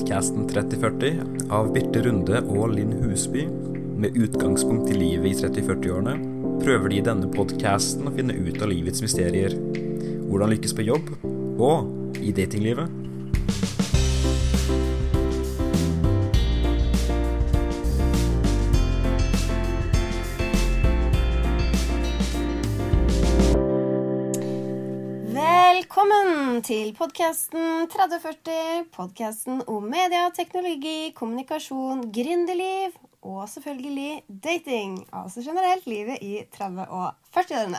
podkasten 3040 av Birte Runde og Linn Husby. Med utgangspunkt i livet i 30-40-årene prøver de i denne podkasten å finne ut av livets mysterier. Hvordan lykkes på jobb, og i datinglivet. Velkommen til podkasten 3040. Podkasten om media, teknologi, kommunikasjon, gründerliv og selvfølgelig dating. Altså generelt livet i 30- og 40-årene.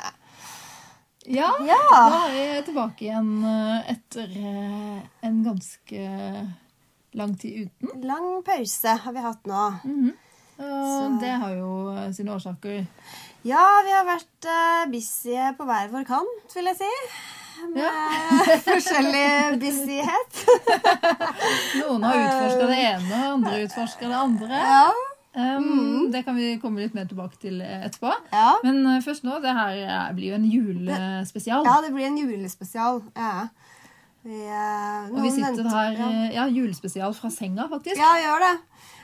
Ja, Ja. da er vi tilbake igjen eh, etter eh, en ganske lang tid uten. Lang pause har vi hatt nå. Og Så- det har jo eh, sine årsaker. Ja, vi har vært uh, busy på hver vår kant, vil jeg si. Med forskjellig busyhet. Noen har utforska det ene, og andre utforska det andre. Ja. Um, Det kan vi komme litt mer tilbake til etterpå. ja. Men eh, først nå, det her eh, blir jo en julespesial. Ja, det blir en julespesial. Ja. Vi, eh, Og vi sitter venter- her ja. Ja, julespesial fra senga, faktisk. Ja, gjør det.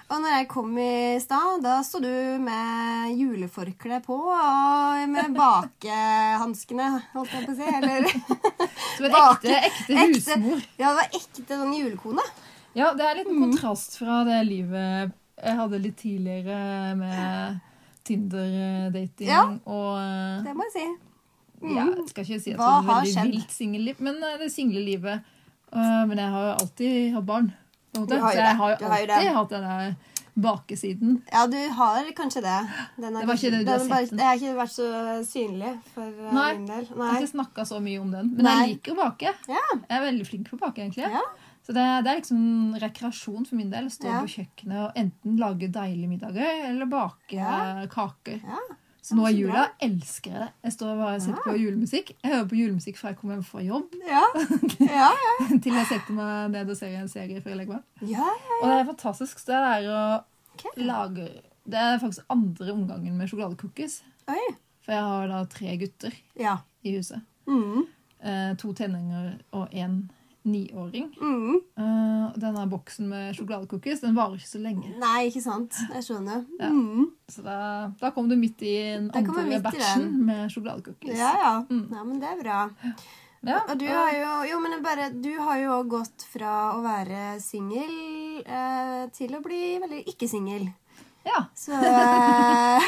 Og når jeg kom i stad, da sto du med juleforkle på og med bakehanskene, holdt jeg på å si. Eller Som en ekte, ekte, husmor. ekte- husmor. Ja, det var ekte sånn julekone. Ja, det er litt Mm. kontrast fra det livet jeg hadde litt tidligere med Tinder-dating Ja. og eh, Det må jeg si. ja, Jeg skal ikke si at Hva det er har veldig vilt singelliv, men eh, det single livet. Eh, men jeg har jo alltid hatt barn. På en måte. Så jeg har jo alltid hatt den der bakesiden. Ja, du har kanskje det. Den Det var ikke det du har sett bare- den. Jeg har ikke vært så synlig for eh, Nei, min del. Jeg har ikke snakka så mye om den, men Nei. jeg liker å bake. Ja. Jeg er veldig flink på å bake, egentlig. Ja. Så det, det er liksom rekreasjon for min del. Stå Ja. på kjøkkenet og enten lage deilige middager eller bake kaker. Ja. Så nå i jula elsker jeg det. Jeg står og bare setter på julemusikk. Jeg hører på julemusikk fra jeg kommer hjem fra jobb, Ja. ja, ja. til jeg setter meg ned og ser en serie før jeg legger meg. ja. Og det er fantastisk. Det er å okay. lage Det er faktisk andre omgangen med sjokoladecookies. For jeg har da tre gutter Ja. i huset. Mm. Eh, to tenåringer og en niåring. Mm. Uh, denne boksen med sjokoladecookies den varer ikke så lenge. Nei, ikke sant. Jeg skjønner. Ja. Mm. Så da, da kom du midt i Da andre batchen med sjokoladecookies. Ja, ja. Mm. ja, men det er bra. Ja, Og du har jo Jo, men bare Du har jo gått fra å være singel eh, til å bli veldig ikke-singel. Ja. Så eh,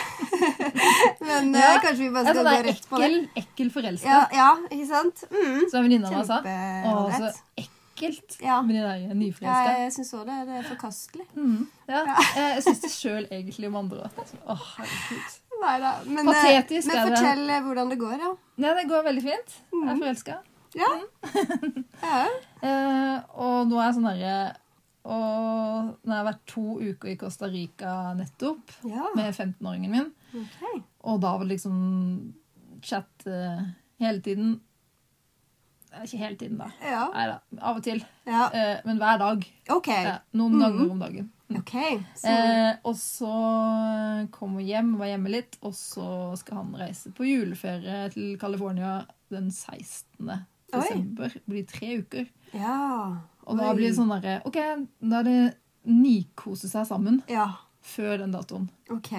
Men eh, Ja. kanskje vi bare skal sånn gå rett på det. ekkel, ekkel forelska. Ja, ja, ikke sant? Mm. Som venninna mi sa. Å, så ekkelt Ja. med de der Ja, jeg syns òg det. Det er forkastelig. Mm, ja. Jeg, jeg syns det sjøl egentlig om andre òg. Å, herregud. Nei. Men, eh, Patetisk men fortell det. eh, hvordan det går, ja. ja. det går veldig fint. Jeg Mm. er forelska. Ja. ja. Eh, og nå er jeg sånn derre Og nå har jeg vært to uker i Costa Rica nettopp ja. med 15-åringen min. Okay. Og da var det liksom chat uh, hele tiden. Ikke hele tiden, da. Ja. Neida. Av og til. ja. Uh, men hver dag. Okay. Noen mm. ganger om dagen. Okay. Så, Uh, og så kom hun hjem, var hjemme litt, og så skal han reise på juleferie til California den 16. Desember. Det blir tre uker. Ja. Og da blir det sånn derre OK, da er det nikose seg sammen Ja. før den datoen. OK.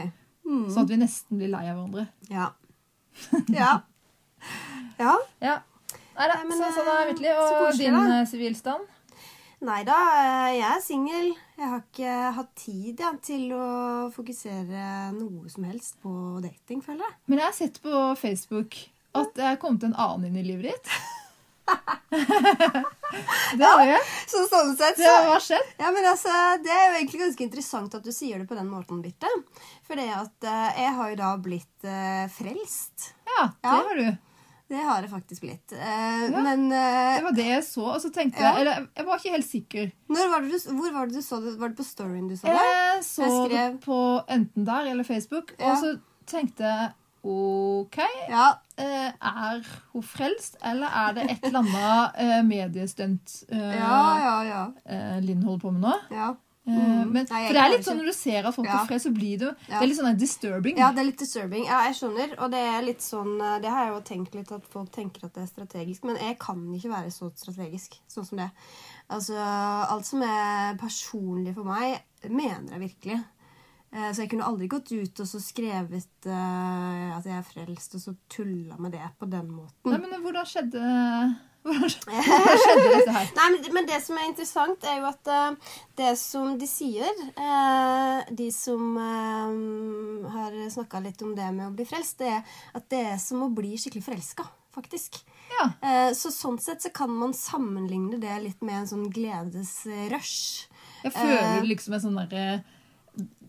Mm. Sånn at vi nesten blir lei av hverandre. Ja. Ja. ja. Ja. Nei da, Nei, men, så, sånn er det virkelig. Og koselig, din eh, sivilstand? Nei da, eh, jeg er singel. Jeg har ikke hatt tid ja, til å fokusere noe som helst på dating, føler jeg. Men jeg har sett på Facebook at det er kommet en annen inn i livet ditt. det har jeg. Så sånn sett Det har skjedd? Ja, men altså, Det er jo egentlig ganske interessant at du sier det på den måten, Birte. For det at eh, jeg har jo da blitt eh, frelst. Ja, det Ja. har du. Det har jeg faktisk blitt. Eh, Ja, Men eh, Det var det jeg så, og så tenkte Ja. jeg Eller jeg var ikke helt sikker. var det du, hvor var det du så det? Var det på storyen du så det? Jeg så Jeg skrev- det på enten der eller Facebook, og så tenkte jeg OK, Ja. eh, er hun frelst, eller er det et eller annet eh, mediestunt eh, Ja, ja, ja. Linn holder på med nå? ja. Mm. Men, Nei, for det er litt sånn når du ser at folk Ja. er frelst, så blir det Det er litt sånn disturbing. Ja, det er litt disturbing. Ja, jeg skjønner. Og det er litt sånn Det har jeg jo tenkt litt at folk tenker at det er strategisk, men jeg kan ikke være så strategisk sånn som det. Altså, alt som er personlig for meg, mener jeg virkelig. Eh, Så jeg kunne aldri gått ut og så skrevet eh, at jeg er frelst, og så tulla med det på den måten. Nei, men hvordan skjedde Hvordan skjedde, hvordan skjedde dette her? Nei, men, men det som er interessant, er jo at uh, det som de sier uh, De som har snakka litt om det med å bli frelst, det er at det er som å bli skikkelig forelska, faktisk. Ja. Så sånn sett så kan man sammenligne det litt med en sånn gledesrush. Jeg føler liksom en sånn derre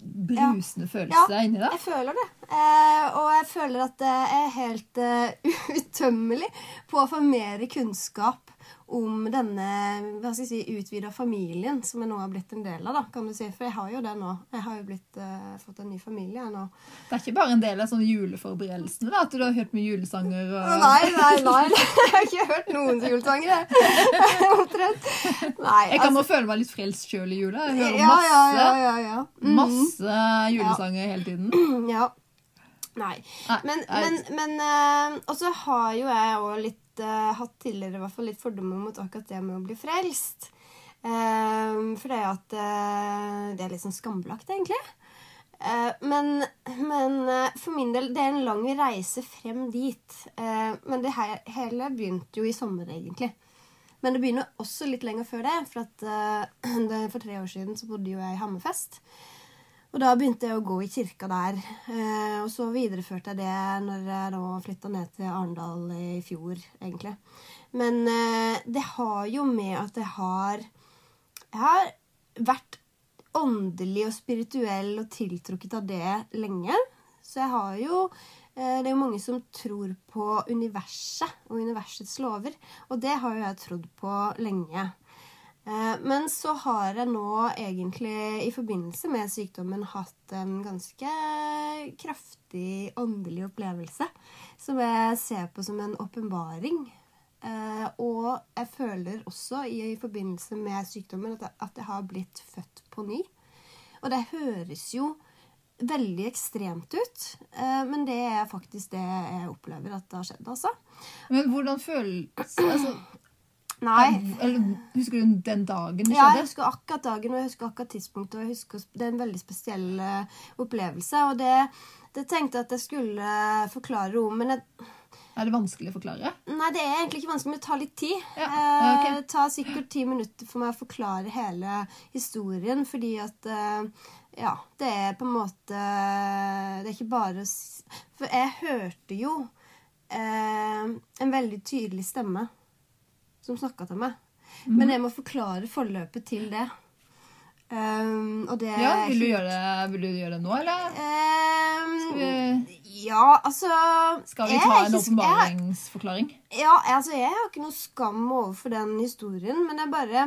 brusende Ja, følelse inni deg. jeg føler det. Eh, og jeg føler at det er helt uh, utømmelig på å få mer kunnskap om denne hva skal jeg si, utvida familien som jeg nå har blitt en del av. da, kan du si. For jeg har jo det nå. Jeg har jo blitt, uh, fått en ny familie nå. Det er ikke bare en del av sånne juleforberedelsene, da, at du har hørt med julesanger og Nei, nei, nei. Jeg har ikke hørt noen julesanger, jeg. Omtrent. Nei, Jeg kan nå føle meg litt frelst sjøl i jula. Jeg hører ja, masse, ja, ja, ja, ja. Mhm. masse julesanger hele tiden. Ja. Nei. Nei, Men, nei. men, men uh, Og så har jo jeg òg litt eh, hatt tidligere i hvert fall litt fordommer mot akkurat det med å bli frelst. Eh, for det er jo at uh, det er litt sånn skambelagt, egentlig. Eh, men men eh, for min del, det er en lang reise frem dit. Men det her, hele begynte jo i sommer, egentlig. Men det begynner også litt lenger før det. For, at, for tre år siden så bodde jo jeg i Hammerfest. Og da begynte jeg å gå i kirka der. Eh, og så videreførte jeg det når jeg nå flytta ned til Arendal i fjor, egentlig. Men eh, det har jo med at jeg har Jeg har vært åndelig og spirituell og tiltrukket av det lenge. Så jeg har jo eh, Det er jo mange som tror på universet og universets lover. Og det har jo jeg trodd på lenge. Eh, Men så har jeg nå egentlig i forbindelse med sykdommen hatt en ganske kraftig åndelig opplevelse som jeg ser på som en åpenbaring. Eh, Og jeg føler også i forbindelse med sykdommen at jeg, har blitt født på ny. Og det høres jo veldig ekstremt ut, eh, men det er faktisk det jeg opplever at det har skjedd, altså. Men hvordan føles altså, Nei. eller, Husker du den dagen det Ja, jeg husker akkurat dagen og jeg husker akkurat tidspunktet. og jeg husker, Det er en veldig spesiell eh, opplevelse. Og det, det tenkte jeg at jeg skulle forklare om. Men jeg, Er det vanskelig å forklare? nei, det er egentlig ikke vanskelig, men det tar litt tid. Ja, Okay. Eh, Det tar sikkert ti minutter for meg å forklare hele historien. Fordi at eh, Ja, det er på en måte Det er ikke bare For jeg hørte jo eh, en veldig tydelig stemme som snakka til meg. Mm. Men jeg må forklare forløpet til det. Um, og det Ja, Vil du gjøre det, vil du gjøre det nå, eller? Um, ja, altså skal vi ta en åpenbaringsforklaring? Ja, altså jeg har ikke noe skam overfor den historien, men det er bare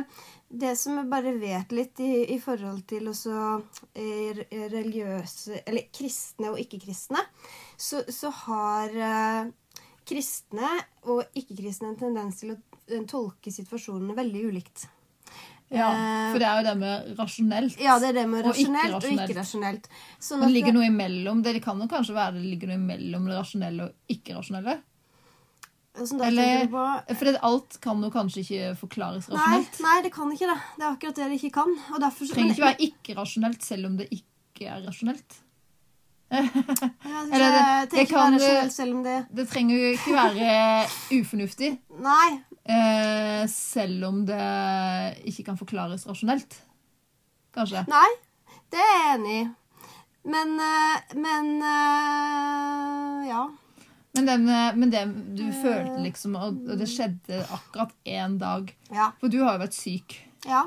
Det som jeg bare vet litt i, i forhold til også eh, religiøse Eller kristne og ikke-kristne, så, så har uh, kristne og ikke-kristne en tendens til å eh, tolke situasjonene veldig ulikt. Ja, Eh, For det er jo det med rasjonelt. Ja, det er det med Og ikke rasjonelt ikke. Sånn det ligger noe imellom? Det kan jo kanskje være det ligger noe imellom det rasjonelle og ikke-rasjonelle? Sånn Eller For alt kan jo kanskje ikke forklares rasjonelt. nei, det kan ikke det. Det er akkurat det det ikke kan. Og derfor, Det trenger ikke være ikke-rasjonelt selv om det ikke er rasjonelt. Eller det- det, kan- det Det trenger jo ikke være ufornuftig Nei. eh, selv om det ikke kan forklares rasjonelt. Kanskje. Nei, det er jeg enig i. Men eh, Men eh, ja. Men, den, eh, men det du følte liksom, og det skjedde akkurat én dag Ja. For du har jo vært syk. ja.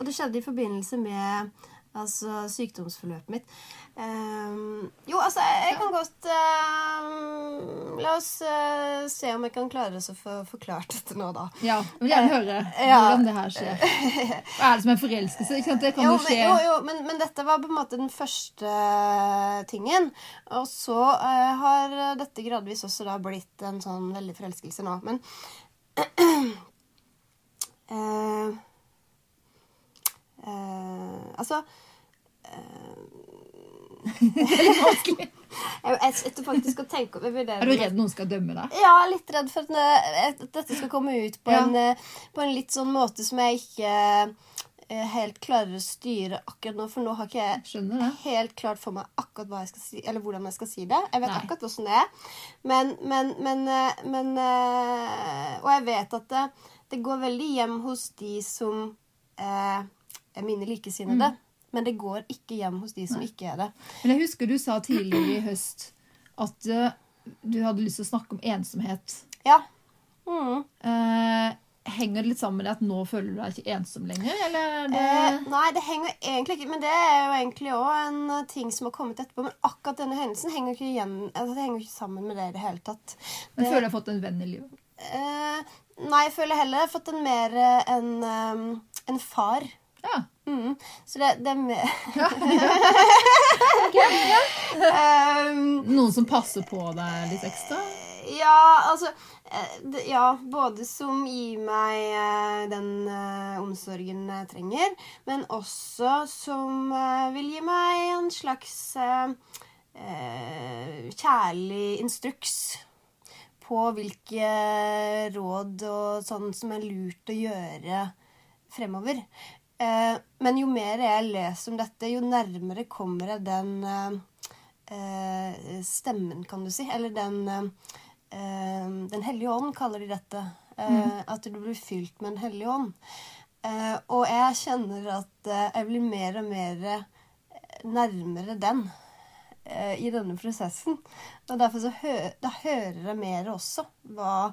Og det skjedde i forbindelse med altså, sykdomsforløpet mitt. Um, jo, altså, jeg, kan godt um, La oss uh, se om jeg kan klare å få forklart dette nå, da. Ja, Jeg vil gjerne høre Ja. hvordan det her skjer. Hva er det som er forelskelse? Ikke sant? Det kan Jo, jo men, skje jo, jo men, men dette var på en måte den første tingen. Og så uh, har dette gradvis også da blitt en sånn veldig forelskelse nå. Men eh, eh, Altså vanskelig. jeg, jeg sitter faktisk og tenker Er du redd noen skal dømme deg? Ja, litt redd for at, eh, dette skal komme ut på, Ja. en, eh, på en litt sånn måte som jeg ikke eh, helt klarer å styre akkurat nå. For nå har ikke jeg helt klart for meg akkurat hva jeg skal si, eller hvordan jeg skal si det. Jeg vet Nei. akkurat hvordan det er. Men, men, men, eh, men eh, Og jeg vet at det, det går veldig hjem hos de som eh, mine likesinnede. Men det går ikke hjem hos de som Mm. Nei. ikke er det. Men jeg husker du sa tidligere i høst at uh, du hadde lyst til å snakke om ensomhet. Ja. Mm. Uh, henger det litt sammen med det at nå føler du deg ikke ensom lenger, eller er det Eh, nei, det henger egentlig ikke Men det er jo egentlig òg en eh, ting som har kommet etterpå. Men akkurat denne hendelsen henger ikke, igjen, altså, det henger ikke sammen med det i det hele tatt. Men Det- føler du har fått en venn i livet? Eh, nei, jeg føler heller jeg har fått en mer en, en far. Ja. Mm. Så det, det er mer um, Noen som passer på deg litt ekstra? Ja, altså eh, Ja, både som gir meg eh, den eh, omsorgen jeg trenger, men også som vil gi meg en slags eh, kjærlig instruks på hvilke råd og sånn som er lurt å gjøre fremover. Eh, men jo mer jeg leser om dette, jo nærmere kommer jeg den eh, stemmen, kan du si. Eller den eh, Den hellige ånd, kaller de dette. Eh, At du blir fylt med Den hellige ånd. Eh, og jeg kjenner at eh, jeg blir mer og mer nærmere den eh, i denne prosessen. Og derfor så hø da hører jeg mer også hva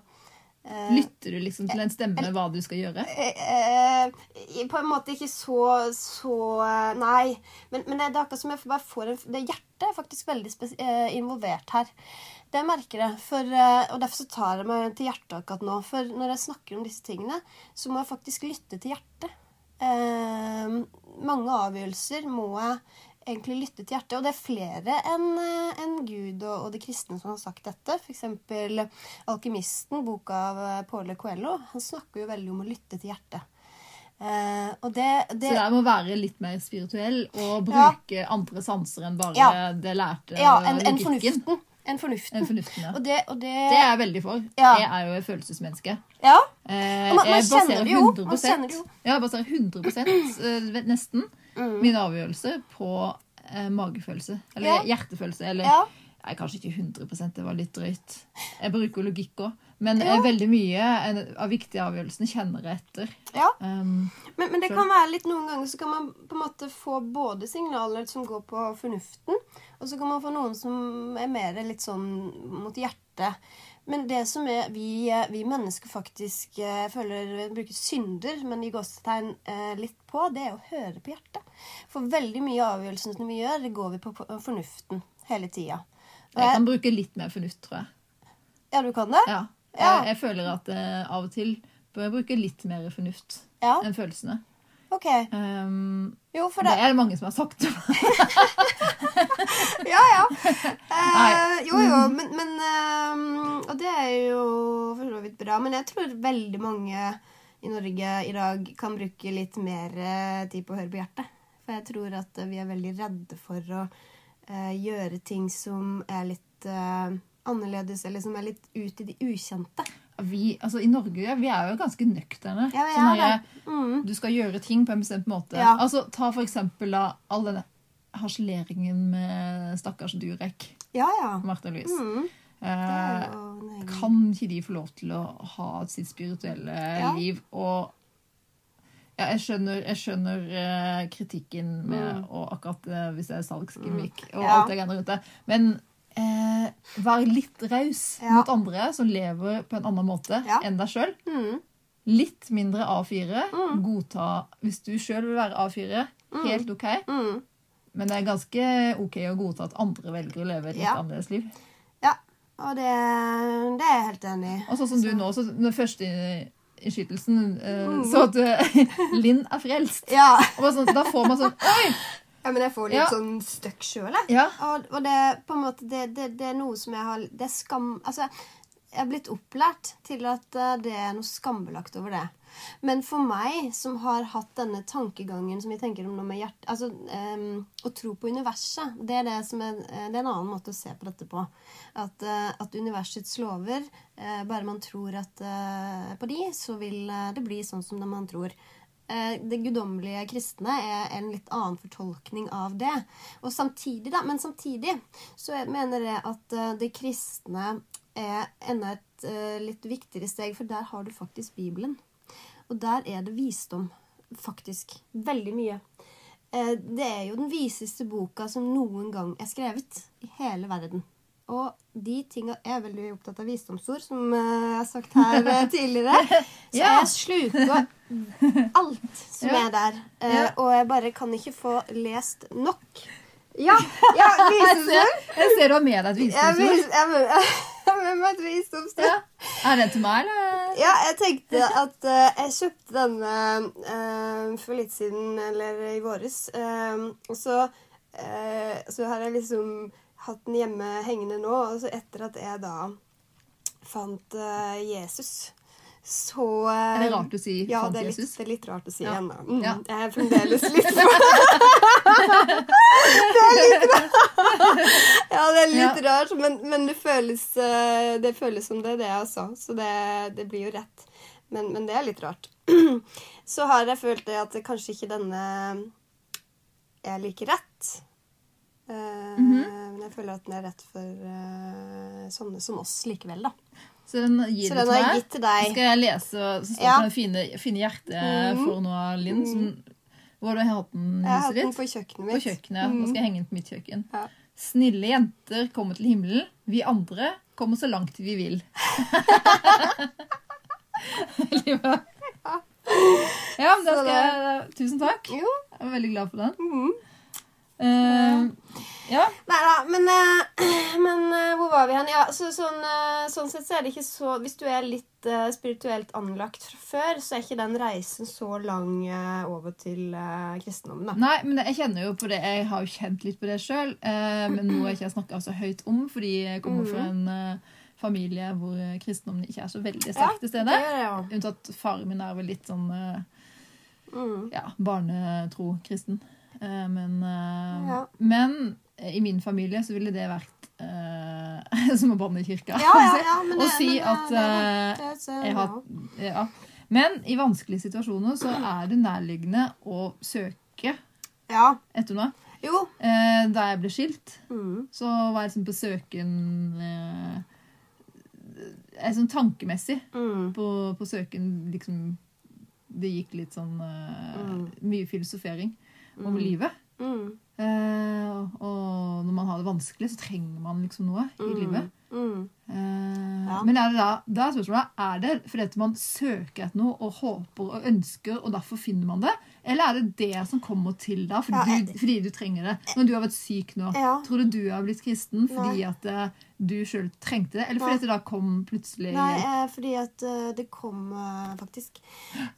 Lytter du liksom til en stemme hva du skal gjøre? Eh, eh, på en måte ikke så, så eh, Nei. Men, men det er akkurat som jeg bare får en Det hjertet er faktisk veldig eh, involvert her. Det merker jeg. For, eh, og derfor så tar jeg meg til hjertet akkurat nå. For når jeg snakker om disse tingene, så må jeg faktisk lytte til hjertet. Eh, mange avgjørelser må jeg egentlig lytte til hjertet. Og det er flere enn en Gud og, og de kristne som har sagt dette. F.eks. 'Alkymisten', boka av eh, Paule Coelho. Han snakker jo veldig om å lytte til hjertet. Eh, og det, det Så det må være litt mer spirituell og bruke andre sanser enn bare Ja. det lærte Ja, enn en logikken. fornuften. En fornuften. En fornuften, ja. Og det, og det, Det er jeg veldig for. Ja. Jeg er jo et følelsesmenneske. Ja. Eh, man- man kjenner jo. Man kjenner det jo. Ja, jeg baserer 100 eh, nesten Mm. min avgjørelse på eh, magefølelse. Eller Ja. hjertefølelse. Eller Ja. Nei, kanskje ikke 100% det var litt drøyt. Jeg bruker logikk òg. Men Ja. eh, veldig mye av viktige avgjørelsene kjenner jeg etter. ja. Um, Men, men det kan være litt noen ganger så kan man på en måte få både signaler som går på fornuften, og så kan man få noen som er mer litt sånn mot hjertet. Men det som er vi, eh, vi mennesker faktisk eh, føler bruker synder, men i gåsetegn eh, litt på, det er å høre på hjertet. For veldig mye av avgjørelsene vi gjør, det går vi på, på fornuften hele tida. jeg kan bruke litt mer fornuft, tror jeg. Ja, du kan det? Ja. Ja. Jeg, jeg føler at eh, av og til bør jeg bruke litt mer fornuft Ja, enn følelsene. Ok. Um, Jo, for det det er det mange som har sagt til. Ja, ja. Eh, jo, jo, men, men eh, Og det er jo for så vidt bra. Men jeg tror veldig mange i Norge i dag kan bruke litt mer eh, tid på å høre på hjertet. For jeg tror at eh, vi er veldig redde for å uh, gjøre ting som er litt uh, annerledes, eller som er litt ut i det ukjente. Vi, altså I Norge vi er jo ganske nøkterne. Ja, Sånn her. Mm. Du skal gjøre ting på en bestemt måte. Ja. Altså, Ta for eksempel da, all denne harseleringen med stakkars Durek. Ja, ja. Martha Louise. Mm. Eh, kan ikke de få lov til å ha sitt spirituelle liv? Og ja, jeg skjønner, jeg skjønner eh, kritikken med og akkurat eh, hvis det er salgsgimmick og Mm. Ja. alt det greiene rundt det. Men eh, vær litt raus Ja. mot andre som lever på en annen måte Ja. enn deg sjøl. Mm. Litt mindre A4. Godta hvis du sjøl vil være A4. Helt OK. Mm. Men det er ganske OK å godta at andre velger å leve et litt Ja. annerledes liv. Ja. Og det, det er jeg helt enig i. Og sånn som du nå, så den første innskytelsen mm. så at uh, Linn er frelst. Ja. Og sånn, da får man sånn Oi! Ja, men jeg får litt Ja. sånn støkk sjøl, jeg. Ja. Og, og det, på en måte, det, det, det er noe som jeg har Det er skam Altså, jeg er blitt opplært til at eh, det er noe skambelagt over det. Men for meg, som har hatt denne tankegangen som jeg tenker om noe med hjert... Altså, um, å tro på universet, det er, det, som er, eh, det er en annen måte å se på dette på. At, uh, at universets lover, uh, bare man tror at, uh, på de, så vil det bli sånn som det man tror. Eh, Det guddommelige kristne er en litt annen fortolkning av det. Og samtidig, da, men samtidig så mener jeg at eh, det kristne er enda et eh, litt viktigere steg, for der har du faktisk Bibelen. Og der er det visdom, faktisk. Veldig mye. Det er jo den viseste boka som noen gang er skrevet i hele verden. Og de tinga Jeg er veldig opptatt av visdomsord, som eh, jeg har sagt her eh, tidligere. Så Ja. jeg sluker alt som Ja. er der. Eh, Ja. Og jeg bare kan ikke få lest nok. Ja! ja visdomsord! jeg ser du har med deg et visdomsord. jeg jeg med meg et visdomsord. Er det til meg, eller? Ja, jeg tenkte at uh, jeg kjøpte denne uh, for litt siden, eller i våres. Uh, og så, så har jeg liksom hatt den hjemme hengende nå, Altså etter at jeg da fant uh, Jesus, så eh, Er det rart å si Ja, fant det litt, Jesus? det er litt rart å si Ja. ennå. Mm, Ja. Jeg er fremdeles litt Det er litt rart. Ja, det er litt rart, men, men det, føles, eh, det føles som det det, altså. Så det, det blir jo rett. Men, men det er litt rart. Så har jeg følt det at kanskje ikke denne er like rett. Eh, Men jeg føler at den er rett for uh, sånne som oss likevel, da. Så den gir Så den har jeg gitt til deg. Skal jeg lese så står Ja. finne det fine, fine hjertet for nå, Linn? Som, hvor har du hatt den Jeg har hatt den på kjøkkenet På kjøkkenet, mm. Nå skal jeg henge den på mitt kjøkken. Ja. Snille jenter kommer til himmelen. Vi andre kommer så langt vi vil. Veldig bra. Ja, men da skal jeg Tusen takk. Jo. Jeg er veldig glad for den. Mhm. Eh, ja. Nei da, men, eh, men eh, hvor var vi hen? Ja, så, sånn, sånn sett så er det ikke så Hvis du er litt spirituelt anlagt fra før, så er ikke den reisen så lang over til kristendommen, da. Nei, men jeg kjenner jo på det. Jeg har jo kjent litt på det sjøl. men noe jeg ikke har snakka så høyt om, fordi jeg kommer fra en eh, familie hvor kristendommen ikke er så veldig sterk til stede. gjør. Unntatt faren min er vel litt sånn Mm. ja, barnetro-kristen. Eh, men, eh, Ja. men i min familie så ville det vært uh, som å banne i kirka. Ja, ja, ja, Og det- si at det ser jeg jeg har, ja. Men i vanskelige situasjoner så er det nærliggende å søke Ja. etter noe. Jo. Uh, da jeg ble skilt, Mm. så var jeg liksom på søken eh, Sånn tankemessig Mm. på, på søken liksom Det gikk litt sånn Mm. Mye filosofering om livet. Mm. Eh, og når man har det vanskelig, så trenger man liksom noe i livet. Mm. Eh, Ja. Men er det da, da er spørsmålet er det fordi man søker etter noe og håper og ønsker, og derfor finner man det? Eller er det det som kommer til deg fordi, Ja, jeg- fordi du trenger det? Når du har vært syk nå, Ja. tror du du har blitt kristen fordi Nei. at eh, du sjøl trengte det? Eller fordi Nei. at det da kom plutselig Nei, eh, fordi at eh, det kom eh, faktisk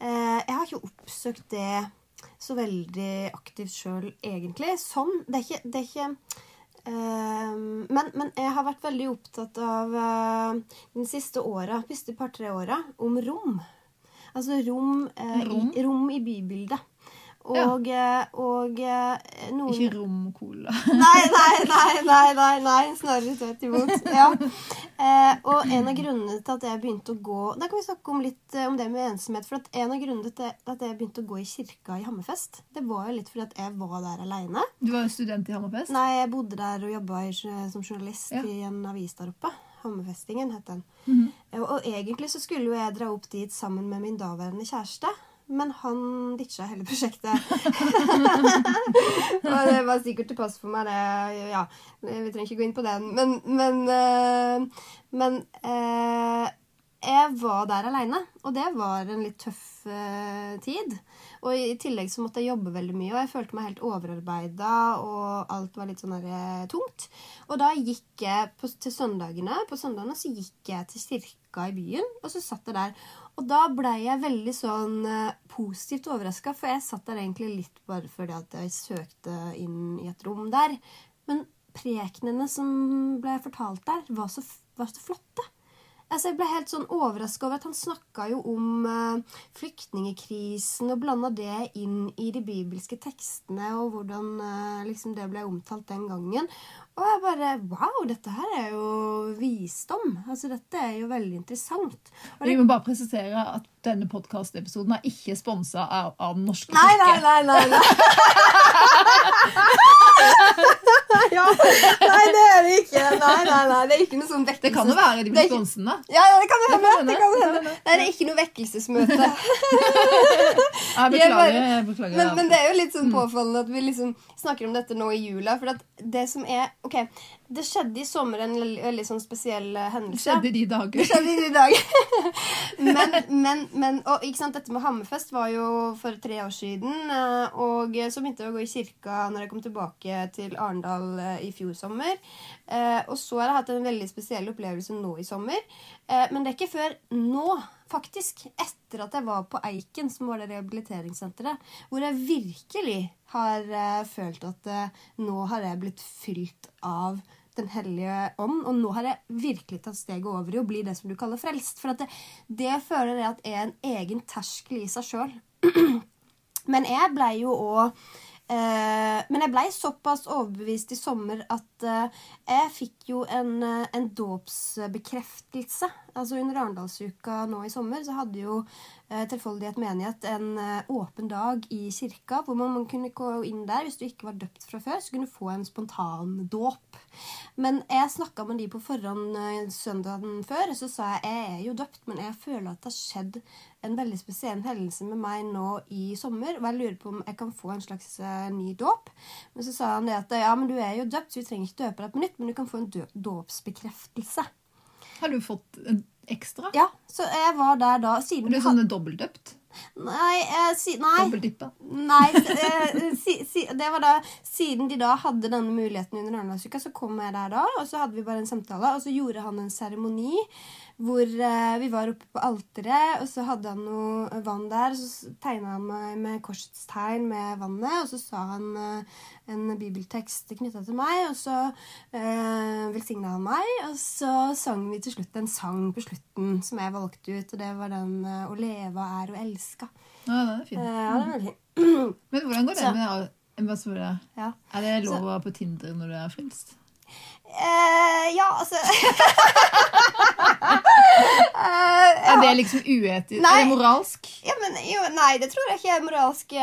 eh, Jeg har ikke oppsøkt det så veldig aktivt sjøl, egentlig. Sånn. Det er ikke, det er ikke Uh, men, men jeg har vært veldig opptatt av uh, de siste åra, siste par-tre åra, om rom. Altså rom, uh, Rom? I, rom i bybildet. Og, ja. og og noen Ikke romcola. Nei, nei, nei, nei, nei, nei. snarere tvert imot. Ja. Eh, og en av grunnene til at jeg begynte å gå Da kan vi snakke om litt eh, om det med ensomhet. For en av grunnene til at jeg begynte å gå i kirka i Hammerfest, det var jo litt fordi at jeg var der aleine. Du var jo student i Hammerfest. Nei, jeg bodde der og jobba som journalist Ja. i en avis der oppe. Hammerfestingen het den. Mhm. og, og egentlig så skulle jo jeg dra opp dit sammen med min daværende kjæreste. Men han ditcha hele prosjektet. og det var sikkert til pass for meg, det. Ja, vi trenger ikke gå inn på den. Men, men, eh, men eh, jeg var der aleine, og det var en litt tøff eh, tid. Og i tillegg så måtte jeg jobbe veldig mye, og jeg følte meg helt overarbeida, og alt var litt sånn der, tungt. Og da gikk jeg på, til søndagene, på søndagene så gikk jeg til kirka i byen, og så satt jeg der. Og da blei jeg veldig sånn eh, positivt overraska, for jeg satt der egentlig litt bare fordi at jeg søkte inn i et rom der. Men prekenene som ble fortalt der, var så, var så flotte. Altså jeg ble helt sånn overraska over at han snakka jo om uh, flyktningekrisen og blanda det inn i de bibelske tekstene, og hvordan uh, liksom det ble omtalt den gangen. Og jeg bare Wow, dette her er jo visdom. Altså, dette er jo veldig interessant. Og Vi må bare presisere at denne podkastepisoden er ikke sponsa av, av norske nei, nei, nei, nei, nei. ja, nei, det er det ikke. Nei, nei, nei, det er ikke noe sånn vekkelse. Det kan jo være de Det blir ikke- sponsende. Ja, ja, det kan hende. Det kan Det hende. Nei, det er ikke noe vekkelsesmøte. Jeg beklager. Jeg beklager Men, men det er jo litt Mm. sånn påfallende at vi liksom snakker om dette nå i jula. For at det som er Okay. Det skjedde i sommer en veldig, sånn spesiell hendelse. det skjedde i de dager. Det skjedde i dag. men, men, men og, ikke sant, dette med Hammerfest var jo for tre år siden. eh, Og så begynte jeg å gå i kirka når jeg kom tilbake til Arendal eh, i fjor sommer. Eh, Og så har jeg hatt en veldig spesiell opplevelse nå i sommer. Eh, Men det er ikke før nå, faktisk, etter at jeg var på Eiken, som var det rehabiliteringssenteret, hvor jeg virkelig har eh, følt at eh, nå har jeg blitt fylt av den hellige ånd. Og nå har jeg virkelig tatt steget over i å bli det som du kaller frelst. For det, det føler jeg at er en egen terskel i seg sjøl. Men jeg blei jo òg eh, Men jeg blei såpass overbevist i sommer at eh, jeg fikk jo en, eh, en dåpsbekreftelse. Altså Under Arendalsuka nå i sommer så hadde jo eh, Tilfoldighet menighet en eh, åpen dag i kirka hvor man, man kunne gå inn der hvis du ikke var døpt fra før, så kunne du få en spontan dåp. Men jeg snakka med de på forhånd eh, søndagen før, så sa jeg jeg er jo døpt, men jeg føler at det har skjedd en veldig spesiell hendelse med meg nå i sommer, og jeg lurer på om jeg kan få en slags eh, ny dåp. Men så sa han det at ja, men du er jo døpt, så vi trenger ikke døpe deg på nytt, men du kan få en dåpsbekreftelse. Har du fått en ekstra? Ja, så jeg var der da siden Er du sånn dobbeltdøpt? Nei, eh, si, nei. Nei, eh, si, si, det var da Siden de da hadde denne muligheten under Arendalsuka, så kom jeg der da, og så hadde vi bare en samtale, og så gjorde han en seremoni hvor eh, vi var oppe på alteret, og så hadde han noe vann der, og så tegna han meg med korsets tegn med vannet, og så sa han eh, en bibeltekst knytta til meg, og så eh, velsigna han meg, og så sang vi til slutt en sang på slutten som jeg valgte ut, og det var den eh, 'Å leve er å elske'. Ja, den er Eh, fin. ja, det er veldig fin. Men hvordan går det Så- med det? Ja. Er det lov å være på Tinder når du er frelst? Eh, ja, altså uh, ja. Er det liksom uetisk? Nei. Er det moralsk? ja, men jo, Nei, det tror jeg ikke er moralsk. Uh,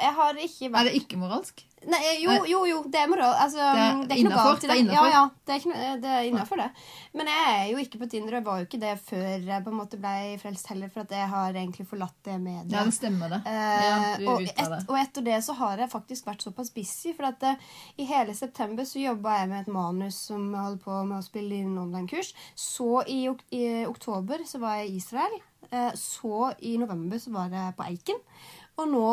Jeg har ikke Er det ikke moralsk? Nei, jo, jo, jo, det er moral. Altså, Det er det er ikke noe galt i det det. innenfor. Ja, ja, det er, noe, det er det. Men jeg er jo ikke på Tinder, og jeg var jo ikke det før jeg på en måte ble frelst heller, for at jeg har egentlig forlatt det mediet. Ja, det stemmer det. Eh, Ja, og, et, og etter det så har jeg faktisk vært såpass busy. For at uh, i hele september så jobba jeg med et manus som holder på med å spille inn online-kurs. Så i, i oktober så var jeg i Israel. Eh, så i november så var jeg på Eiken. Og nå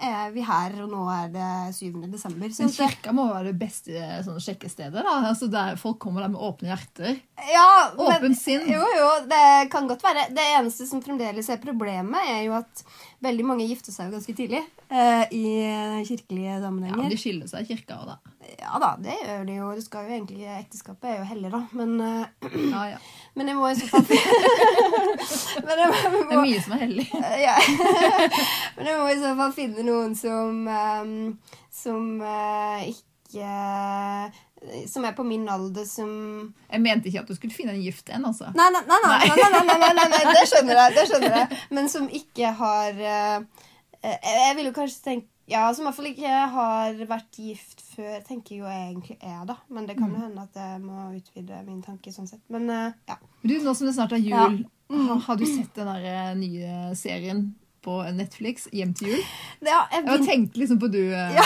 er vi her, og nå er det 7. desember. Så Men kirka må være det beste sånn, sjekkestedet. da. Altså, der Folk kommer der med åpne hjerter. Ja, Åpent sinn. Jo, jo, det kan godt være. Det eneste som fremdeles er problemet, er jo at veldig mange gifter seg jo ganske tidlig eh, i kirkelige sammenhenger. Ja. De skiller seg i kirka òg, da. Ja da, det gjør de jo. Det skal jo egentlig, Ekteskapet er jo hellig, da. Men, eh, Ja, ja. Men jeg må i så fall Det er mye som er hellig. Eh, ja. Men jeg må i så fall finne noen som ehm, som eh, ikke eh, som er på min alder, som Jeg mente ikke at du skulle finne en gift en, altså. Nei, nei, nei, nei, nei, det skjønner jeg. det skjønner jeg. Men som ikke har Jeg vil jo kanskje tenke, ja, som i hvert fall ikke har vært gift før, tenker jeg jo jeg egentlig er, da. Men det kan jo hende at jeg må utvide min tanke sånn sett. Men eh, ja. Du, Nå som det snart er Ja. jul, har, har du sett den der eh, nye serien på Netflix, Hjem til jul? Ja jeg, Jeg bare tenkte liksom på du eh, Ja.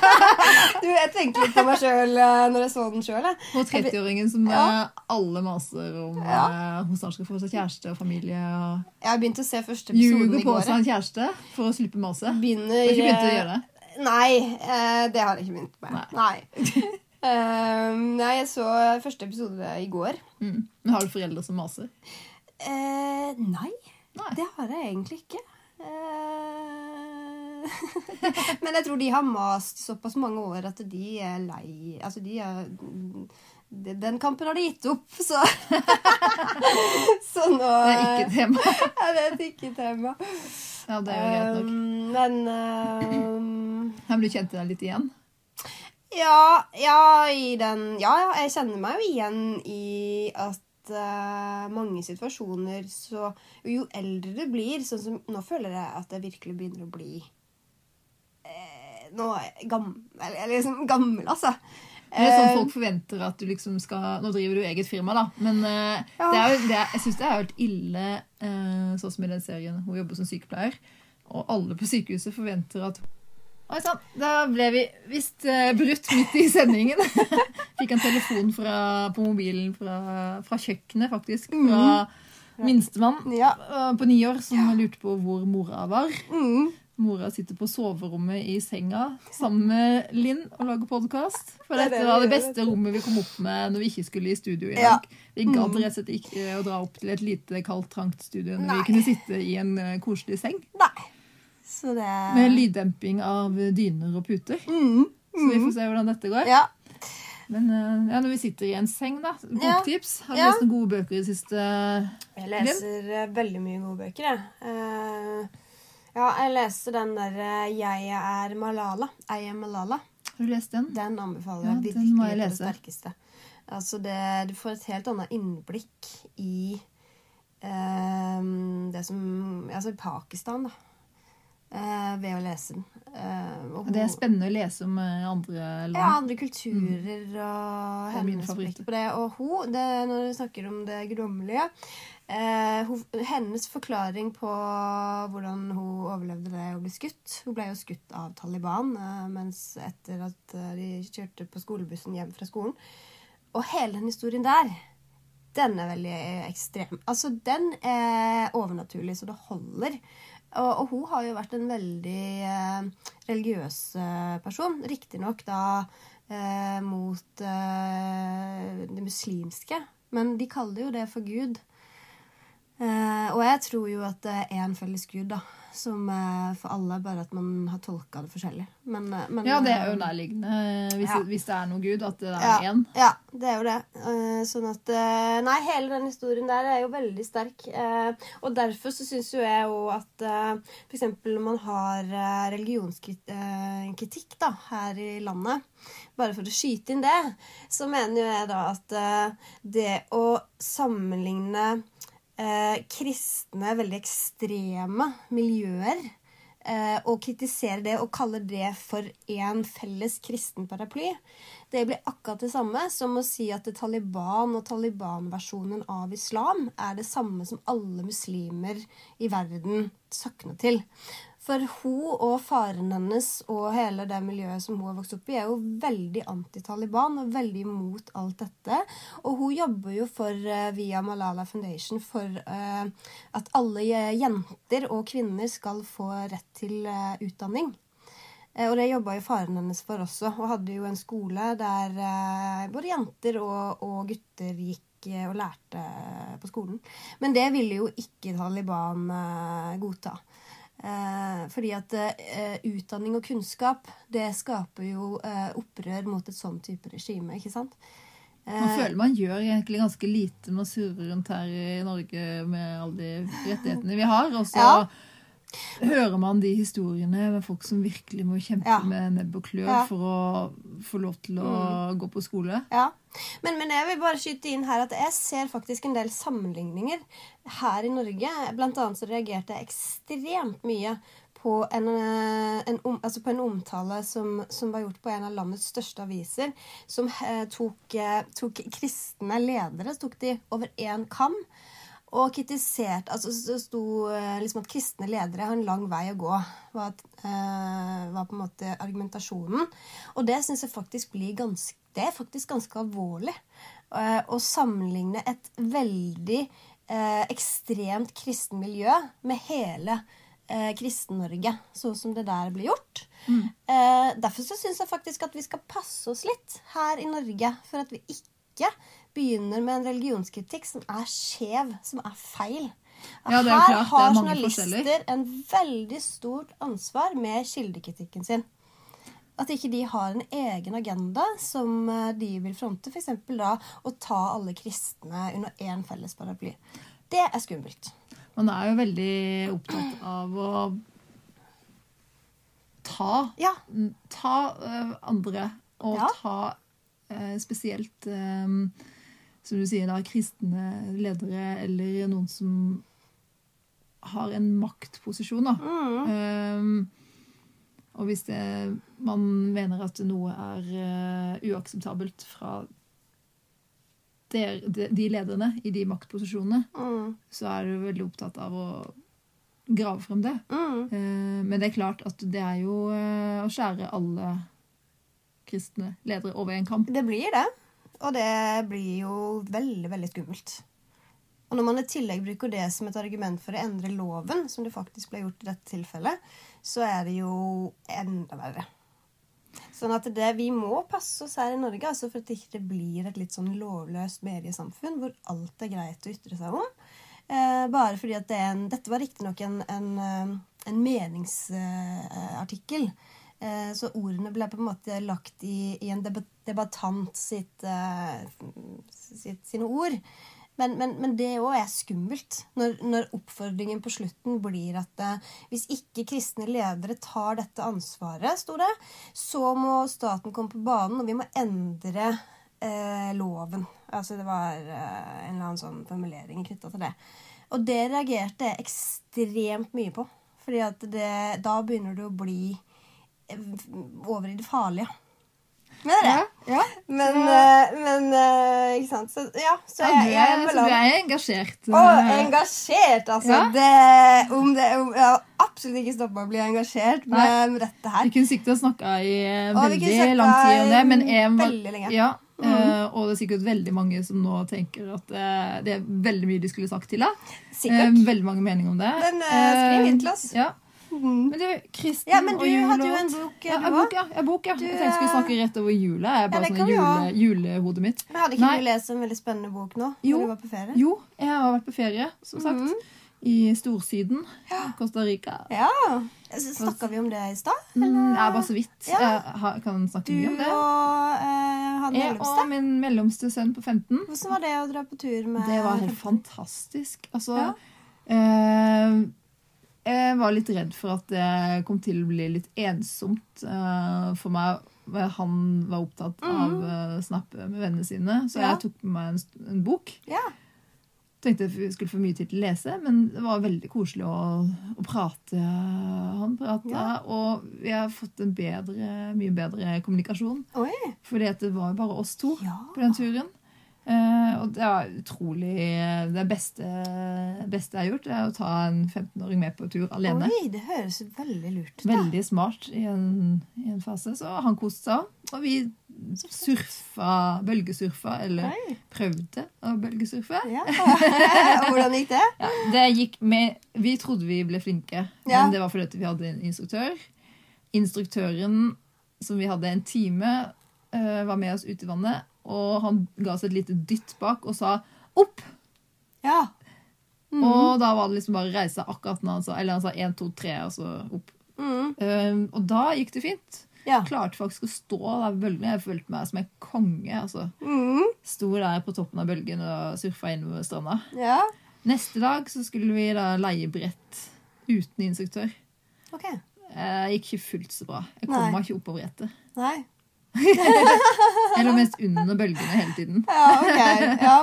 du, jeg tenkte litt på meg sjøl når jeg så den sjøl. på 30-åringen som Ja. eh, alle maser om Ja. eh, hun snart skal få seg kjæreste og familie. og Jeg har begynt å se første episoden Ljuger i på seg en kjæreste for å slippe maset. Har Begynner Har ikke begynt å gjøre det? Nei, eh, det har jeg ikke begynt med. Nei. Eh, nei, jeg så første episode i går. Mm. Men har du foreldre som maser? Uh, nei, Nei. det har jeg egentlig ikke. Eh, Men jeg tror de har mast såpass mange år at de er lei Altså, de er Den kampen har de gitt opp, så Så nå Det er ikke tema. Ja, det er et ikke-tema. Ja, det er jo greit nok. Um, men um, du blir kjent deg litt igjen. ja, ja, i den Ja, ja, jeg kjenner meg jo igjen i at eh, mange situasjoner så Jo eldre du blir, sånn som Nå føler jeg at jeg virkelig begynner å bli eh, Nå gammel, eller liksom gammel, altså. Det er sånn Eh, folk forventer at du liksom skal Nå driver du eget firma, da, men uh, Ja. det er jo, det er, jeg syns det er helt ille, uh, sånn som i den serien hun jobber som sykepleier, og alle på sykehuset forventer at Oi sann, da ble vi visst eh, brutt midt i sendingen. Fikk en telefon fra, på mobilen fra, fra kjøkkenet, faktisk. Fra minstemann Ja. eh, på ni år som lurte på hvor mora var. Mm. Mora sitter på soverommet i senga sammen med Linn og lager podkast. For Det det dette var det beste rommet vi kom opp med når vi ikke skulle i studio i Ja. dag. Vi gadd Mm. rett og slett ikke å dra opp til et lite, kaldt, trangt studio når Nei. vi kunne sitte i en eh, koselig seng Nei. Så det med lyddemping av dyner og puter. mm. Så vi får se hvordan dette går. Ja. Men eh, ja, når vi sitter i en seng, da. Ja. Boktips. Har du Ja. lest noen gode bøker i det siste? Jeg leser eh, veldig mye gode bøker, jeg. Eh, ja, jeg leste den der 'Jeg er Malala'. I am Malala. Har du lest den? Den anbefaler Ja, jeg den må virkelig jeg på det lese. sterkeste. Altså det, du får et helt annet innblikk i eh, det som Altså i Pakistan, da. Eh, ved å lese den. Eh, og Det er spennende å lese om eh, andre land. ja, andre kulturer og Mm. Er hennes blikk på det. Og hun, det, når du snakker om det guddommelige eh, Hennes forklaring på hvordan hun overlevde det å bli skutt Hun ble jo skutt av Taliban eh, mens etter at de kjørte på skolebussen hjem fra skolen. Og hele den historien der, den er veldig ekstrem. Altså, den er overnaturlig, så det holder. Og, og hun har jo vært en veldig eh, religiøs eh, person. Riktignok da eh, mot eh, det muslimske, men de kaller jo det for Gud. Eh, og jeg tror jo at det er én felles gud, da. Som eh, for alle, bare at man har tolka det forskjellig. Men, eh, men, Ja, det er jo eh, nærliggende, hvis, Ja. hvis det er noe Gud, at det er ja, én. Ja, det er jo det. Sånn at Nei, hele den historien der er jo veldig sterk. Og derfor så syns jo jeg jo at f.eks. når man har religionskritikk da, her i landet, bare for å skyte inn det, så mener jo jeg da at det å sammenligne eh, kristne, veldig ekstreme miljøer eh, og kritiserer det og kaller det for en felles kristen paraply, det blir akkurat det samme som å si at Taliban og Taliban-versjonen av islam er det samme som alle muslimer i verden sakner til. For hun og faren hennes og hele det miljøet som hun har vokst opp i, er jo veldig anti-Taliban og veldig imot alt dette. Og hun jobber jo for, eh, via Malala Foundation for eh, at alle jenter og kvinner skal få rett til eh, utdanning. Og det jobba jo faren hennes for også, Hun hadde jo en skole der både jenter og, og gutter gikk og lærte på skolen. Men det ville jo ikke Taliban godta. Eh, fordi at eh, utdanning og kunnskap, det skaper jo eh, opprør mot et sånn type regime, ikke sant? Man føler man gjør egentlig ganske lite man surrer rundt her i Norge med alle de rettighetene vi har. Og så Ja. Hører man de historiene med folk som virkelig må kjempe Ja. med nebb og klør Ja. for å få lov til å gå på skole. Ja. Men, men jeg vil bare skyte inn her at jeg ser faktisk en del sammenligninger her i Norge. Blant annet så reagerte jeg ekstremt mye på en, eh, en, om, altså på en omtale som, som var gjort på en av landets største aviser, som eh, tok, eh, tok kristne ledere tok de over én kam. Og kritisert altså Det sto eh, liksom at kristne ledere har en lang vei å gå. Var, eh, var på en måte argumentasjonen. Og det syns jeg faktisk blir ganske Det er faktisk ganske alvorlig. eh, å sammenligne et veldig eh, ekstremt kristen miljø med hele eh, Kristen-Norge, sånn som det der blir gjort. Eh, derfor så syns jeg faktisk at vi skal passe oss litt her i Norge for at vi ikke begynner med en religionskritikk som er skjev, som er feil. Ja, er her klart, har journalister en veldig stort ansvar med kildekritikken sin. At ikke de har en egen agenda som eh, de vil fronte. F.eks. da å ta alle kristne under én felles paraply. Det er skummelt. Man er jo veldig opptatt av å ta, Ja. ta øh, andre, og Ja. ta øh, spesielt som du sier da, kristne ledere eller noen som har en maktposisjon. da. Mm. Um, og hvis det, man mener at noe er uh, uakseptabelt fra der, de, de lederne i de maktposisjonene, Mm. så er du veldig opptatt av å grave frem det. Mm. Uh, men det er klart at det er jo uh, å skjære alle kristne ledere over en kamp. Det blir det. Og det blir jo veldig, veldig skummelt. Og når man i tillegg bruker det som et argument for å endre loven, som det faktisk ble gjort i dette tilfellet, så er det jo enda verre. Sånn at det, Vi må passe oss her i Norge altså for at det ikke blir et litt sånn lovløst mediesamfunn hvor alt er greit å ytre seg om. Eh, bare fordi at det en, Dette var riktignok en, en, eh, en meningsartikkel. Eh, så ordene ble på en måte lagt i, i en debattant sitt, eh, sitt, sine ord. Men, men, men det òg er skummelt. Når, når oppfordringen på slutten blir at eh, hvis ikke kristne ledere tar dette ansvaret, sto det, så må staten komme på banen, og vi må endre eh, loven. Altså det var eh, en eller annen sånn formulering knytta til det. Og det reagerte jeg ekstremt mye på. Fordi da begynner det å bli eh, over i det farlige. Mener det? Ja, Men, eh, men eh, Ikke sant? Så ja, så ja jeg, jeg er så du er engasjert. Å, engasjert, altså. Ja. Det, om det, om, jeg har absolutt ikke stoppa å bli engasjert med, med dette her. Vi kunne sikkert snakka i eh, kunne veldig lang tid om det, men jeg, veldig lenge. Ja, eh, og det er sikkert veldig mange som nå tenker at eh, det er veldig mye de skulle sagt til deg. Sikkert. Eh, veldig mange meninger om det. Men, eh, skriv inn til oss. Ja. Mhm. Men du, Kristen Ja, men du og jul hadde jo en bok, Ja, du en bok, ja. ja, bok, ja. Du, Jeg tenkte vi skulle eh, snakke rett over jula. Jeg er bare ja, sånn jule, julehodet mitt. Men hadde ikke Nei. du lest en veldig spennende bok nå? Jo. Når du var på ferie? Jo, jeg har vært på ferie, som sagt. Mm. I Storsyden. Costa Rica. Ja. Snakka vi om det i stad? Mm, ja, bare så vidt. Jeg kan snakke Du mye om det. Du og eh, han Jeg mellomste? og min mellomste sønn på 15. Hvordan var det å dra på tur med Det var helt fantastisk. Altså Ja. eh, Jeg var litt redd for at det kom til å bli litt ensomt eh, for meg. Han var opptatt av å snappe med vennene sine, så Mhm. Jeg tok med meg en, en bok. Ja. Tenkte jeg skulle få mye tid til å lese, men det var veldig koselig å, å prate. Han prata, Ja. og vi har fått en bedre, mye bedre kommunikasjon. Oi. Fordi det var jo bare oss to Ja. på den turen. Eh, og det var utrolig Det beste, beste jeg har gjort, er å ta en 15-åring med på tur alene. Oi, det høres veldig lurt ut. Veldig smart i en, i en fase. Så han koste seg òg. Og vi surfa, bølgesurfa, eller Oi. prøvde å bølgesurfe. Ja. Og Hvordan gikk det? Ja, det gikk med Vi trodde vi ble flinke, Ja. men det var fordi vi hadde en instruktør. Instruktøren som vi hadde en time, uh, var med oss ut i vannet, og han ga oss et lite dytt bak og sa 'opp'. Ja. Mm. Og da var det liksom bare å reise akkurat når han sa Eller han sa 1, 2, 3, og så opp. Mm. Um, og da gikk det fint. Ja. Klarte faktisk å stå der bølgene. Jeg følte meg som en konge. altså. Mm. Sto der på toppen av bølgen og surfa innover stranda. ja. Neste dag så skulle vi da leie brett uten instruktør. Okay. Jeg gikk ikke fullt så bra. Jeg kom meg ikke opp på brettet. Nei. Jeg lå mest under bølgene hele tiden. Ja, okay. Ja.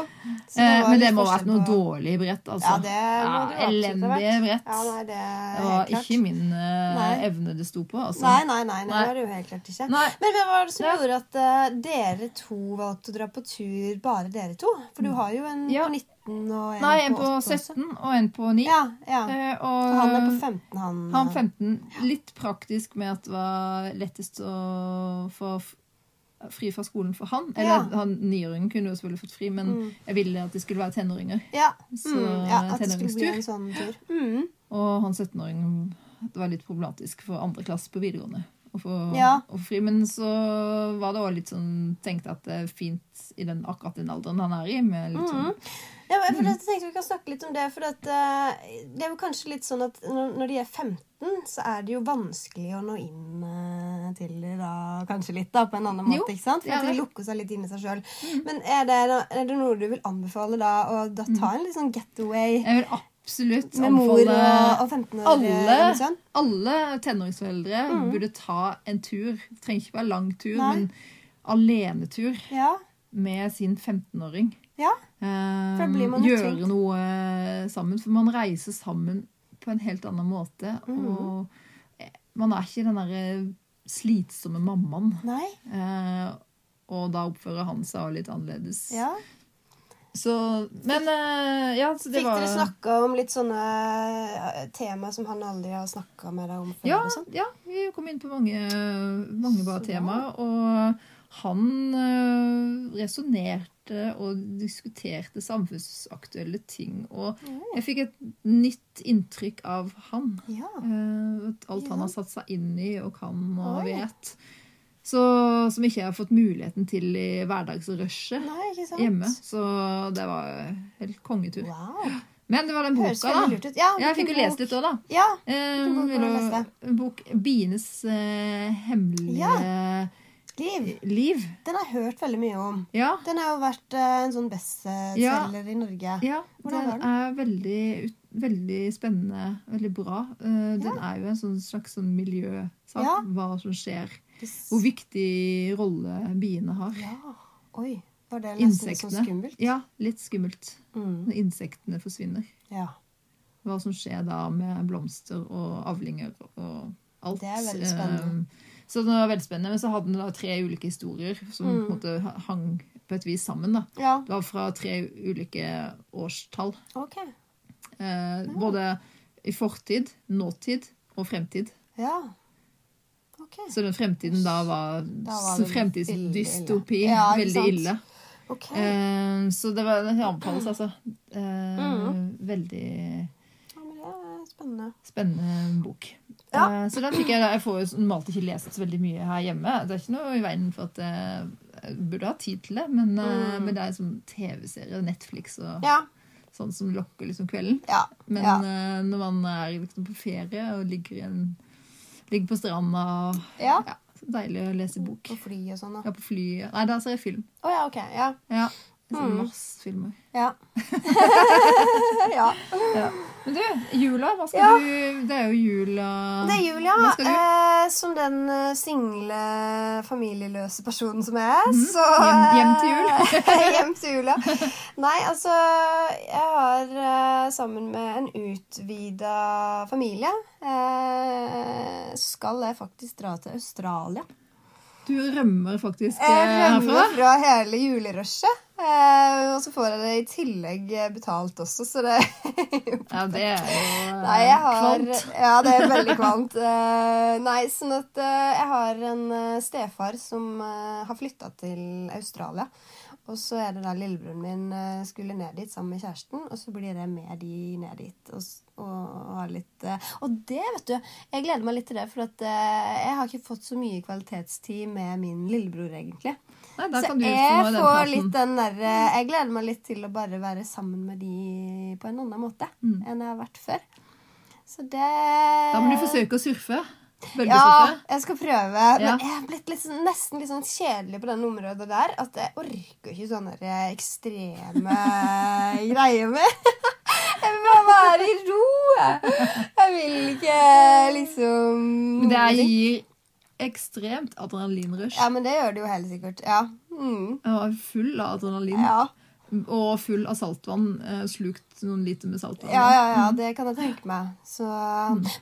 Så Eh, Men det må ha vært noe på- dårlig brett. altså. Ja, det må det absolutt Elendige brett. Ja, nei, det Det var ikke min uh, Nei. evne det sto på. altså. Nei, nei, nei, det var det jo helt klart ikke. Nei. Men hva var det som Ja. gjorde at uh, dere to valgte å dra på tur, bare dere to? For du har jo en Ja. på 19 og en Nei, en på 17 også. 17 og en på 9. Ja, ja. Så og han er på 15, han. han eh, 15. Litt praktisk med at det var lettest å få fri fra skolen for han. Eller Ja. han niåringen kunne jo selvfølgelig fått fri, men Mm. jeg ville at det skulle være tenåringer. Ja. Så Mm, ja, at det skulle bli en sånn tur. Mm. Og han 17-åringen Det var litt problematisk for andre klasse på videregående å få, Ja. å få fri. Men så var det òg litt sånn Tenkte at det er fint i den, akkurat den alderen han er i. Med litt sånn Mhm. Ja, men for jeg tenkte Vi kan snakke litt om det. For at, eh, det er jo kanskje litt sånn at når, de er 15, så er det jo vanskelig å nå inn eh, til da, kanskje litt, da, på en annen måte. Jo, ikke sant? For at de lukker seg litt inn i seg sjøl. Men er det, er det noe du vil anbefale da, å da ta en litt sånn getaway Jeg vil absolutt med mor og, og 15 år alle, sønn? alle tenåringsforeldre burde ta en tur. Det trenger ikke være lang tur, Nei. men alenetur Ja. med sin 15-åring. ja. Eh, For da blir man gjøre trygg. noe eh, sammen. For man reiser sammen på en helt annen måte. Mm. Og eh, man er ikke den derre slitsomme mammaen. Nei. Eh, og da oppfører han seg litt annerledes. Ja. Så Men uh, ja, så det Fikk var dere snakka om litt sånne eh, tema som han aldri har snakka med deg om før? Ja, sånn? ja, vi kom inn på mange, mange bra temaer. Og han uh, resonnerte og diskuterte samfunnsaktuelle ting. Og jeg fikk et nytt inntrykk av han. Ja. Alt han har satt seg inn i og kan og Oi. vet. Så, som ikke jeg har fått muligheten til i hverdagsrushet hjemme. Så det var helt kongetur. Wow. Men det var den boka, da. Ja, Jeg fikk jo lest litt òg, da. Ja. Eh, bok du du- en bok 'Bienes eh, hemmelige Liv. liv'. Den har jeg hørt veldig mye om. Ja. Den har jo vært eh, en sånn bestselger i Norge. ja Hvordan den er veldig, ut- veldig spennende, veldig bra. Eh, den er jo en sånn slags sånn miljøsak, Ja. hva som skjer. Hvor viktig rolle biene har. Ja. Oi. Var det nesten så sånn skummelt? Ja, litt skummelt. Mm. Når insektene forsvinner. Ja. Hva som skjer da med blomster og avlinger og alt. Det er veldig spennende. Eh, Så det var veldig spennende. Men så hadde den da tre ulike historier som Mm. på en måte hang på et vis sammen. da. ja. Det var fra tre ulike årstall. Ok. Eh, både i fortid, nåtid og fremtid. Ja. Ok. Så den fremtiden da var, var fremtidsdystopi. ille. Ja, veldig ille. Okay. Eh, så det var en anbefales, altså. Eh, Mm. Veldig spennende. spennende bok. Ja. Eh, så den fikk jeg, jeg får jo normalt ikke lest så veldig mye her hjemme. Det er ikke noe i veien for at eh, jeg burde ha tid til det, men, eh, Mm. men det er sånn TV-serie, Netflix og Ja. sånn som lokker liksom kvelden. Ja. Men når man er liksom på ferie og ligger, i en, ligger på stranda og ja. ja, Deilig å lese bok. På fly og sånn, da. Ja, på fly. Nei, da ser jeg film. Å ja, ok. Ja. Ja, Mm. masse filmer. Ja. ja. Men du, jula, hva skal Ja. du Det er jo jula Det er jul, ja. Eh, som den eh, single, familieløse personen som jeg er, så Hjem- hjem til jul. hjem til jul, ja. Nei, altså Jeg har eh, sammen med en utvida familie eh, skal jeg faktisk dra til Australia. Du rømmer faktisk herfra? Jeg herfra. rømmer fra hele julerushet. Eh, og så får jeg det i tillegg eh, betalt også, så det Ja, det er jo eh, Nei, jeg har kvant. Ja, det er veldig kvalmt. Eh, nei, sånn at eh, jeg har en eh, stefar som eh, har flytta til Australia. Og så er det da lillebroren min eh, skulle ned dit sammen med kjæresten, og så blir jeg med de ned dit. Og, og, ha litt eh, Og det, vet du, jeg gleder meg litt til det, for at eh, jeg har ikke fått så mye kvalitetstid med min lillebror, egentlig. Nei, Så kan du få jeg får litt den der eh, Jeg gleder meg litt til å bare være sammen med de på en annen måte Mm. enn jeg har vært før. Så det Da må du forsøke å surfe. Ja, jeg skal prøve. Ja. Men jeg har blitt litt, sånn- nesten litt sånn kjedelig på den området der. At jeg orker ikke sånne ekstreme greier med. Jeg vil bare være i ro. jeg. Vil ikke liksom Men det er- gir ekstremt adrenalinrush. Ja, men det gjør det jo helt sikkert. Ja. Mm. Jeg var full av adrenalin. Ja. Og full av saltvann. eh, Slukt noen liter med saltvann. Ja, ja, ja, det kan jeg tenke meg. Så,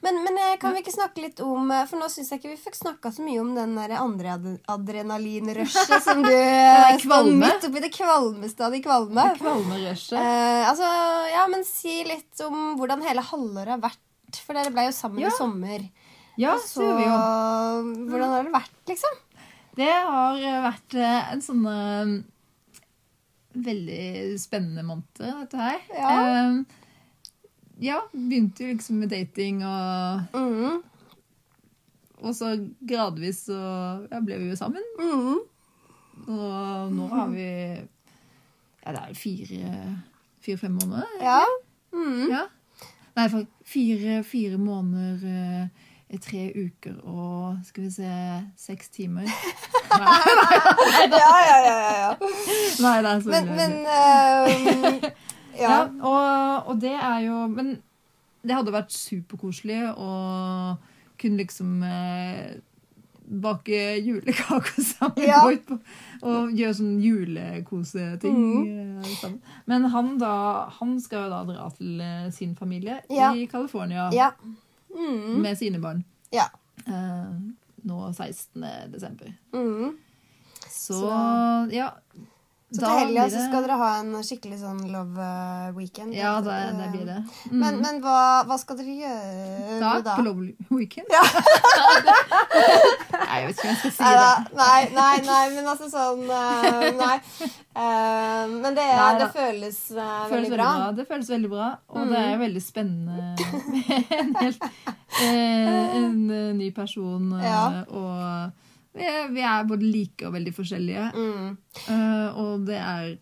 men, men eh, kan vi ikke snakke litt om eh, For nå syns jeg ikke vi fikk snakka så mye om den der andre ad adrenalinrushet som du står kvalme. midt oppi det kvalmeste av de kvalme. Kvalmerushet. Eh, altså, ja, men si litt om hvordan hele halvåret har vært. For dere ble jo sammen Ja. i sommer. Ja, Og så vi jo. hvordan har det vært, liksom? Det har vært en sånn veldig spennende måned, dette her. Ja. Um, ja, begynte jo liksom med dating, og, mm. og så gradvis så ja, ble vi jo sammen. Mm. Og nå har vi Ja, det er jo fire fire-fem måneder. Ja. Mm. Ja. Nei, fire, fire måneder eh, tre uker og skal vi se seks timer. Nei, nei, ja, ja. ja, ja. Nei, det er så Men, men uh, Ja, Ja. og, og det er jo Men det hadde vært superkoselig å kunne liksom eh, bake julekaker sammen. Ja. og, og gjøre sånn julekoseting mm. eh, sammen. Men han da, han skal jo da dra til eh, sin familie i California Ja. Mm. med sine barn. Ja. Eh, nå 16. desember. Mm. Så, Så- ja. Så til helga så det- skal dere ha en skikkelig sånn love eh, weekend? Ja, det, det blir det. Mm. Men, men hva, hva skal dere gjøre da, da? på Love Weekend? Ja. Nei, jeg vet ikke om jeg skal si Nei, da, det. nei, nei, nei, men altså sånn eh, Nei. Eh, men det, Nei det føles eh, føles veldig bra. Det føles veldig bra, og det Mm. er veldig spennende med en helt en, en ny person. Ja. Og vi er, vi er både like og veldig forskjellige. Mm. Uh, og det er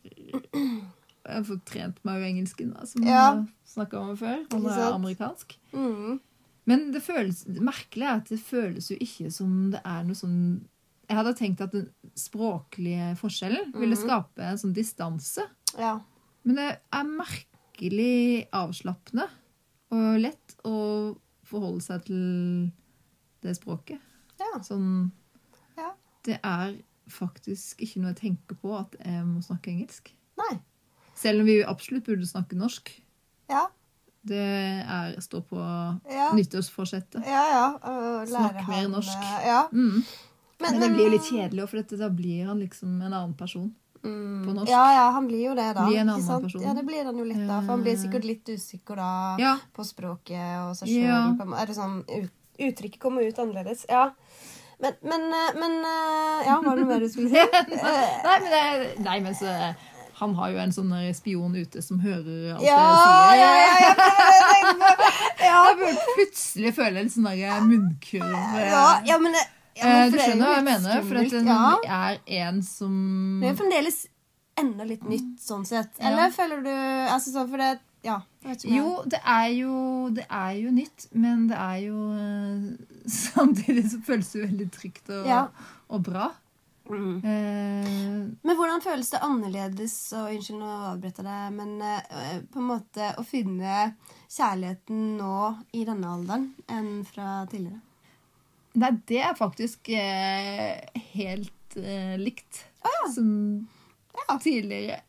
Jeg har fått trent meg jo engelsken, da, som Ja. jeg snakka om før. Og Ikke er amerikansk. Mm. Men det føles, det merkelige er at det føles jo ikke som det er noe sånn Jeg hadde tenkt at den språklige forskjellen ville Mhm. skape en sånn distanse. Ja. Men det er merkelig avslappende og lett å forholde seg til det språket. Ja. Sånn. Det er faktisk ikke noe jeg tenker på at jeg må snakke engelsk. Nei. Selv om vi absolutt burde snakke norsk. Ja. Det er, står på Ja. nyttårsforsettet. Ja, ja. Snakk mer han, norsk. eh, Ja. Mm. Men, Men det blir jo litt kjedelig, for dette, da blir han liksom en annen person. Mm. på norsk. Ja, ja, han blir jo det, da. Blir en annen sant? person. Ja, det blir han jo litt, da. For han blir Eh. sikkert litt usikker da Ja, på språket og seg sjøl. Ja. Er det sånn ut, Uttrykket kommer ut annerledes. Ja. Men, men, eh, men eh, Ja, var det noe mer du skulle si? Eh, Nei, men, det, nei, men så, han har jo en sånn spion ute som hører alt Ja, jeg ja, sier. ja, jeg ja. Jeg burde plutselig føle en sånn derre munnkurv. ja, ja, men det, ja, men Eh, du det er skjønner hva jeg mener? For at det er en som Det er fremdeles enda litt nytt, sånn sett. Ja. Eller føler du altså sånn for det Ja. Jo, det er jo, det er jo nytt, men det er jo eh, Samtidig så føles det veldig trygt og, Ja. og bra. Mm. Eh, Men hvordan føles det annerledes og Unnskyld, nå avbryter jeg deg, men eh, på en måte å finne kjærligheten nå i denne alderen enn fra tidligere? nei, det er faktisk eh, helt eh, likt som tidligere.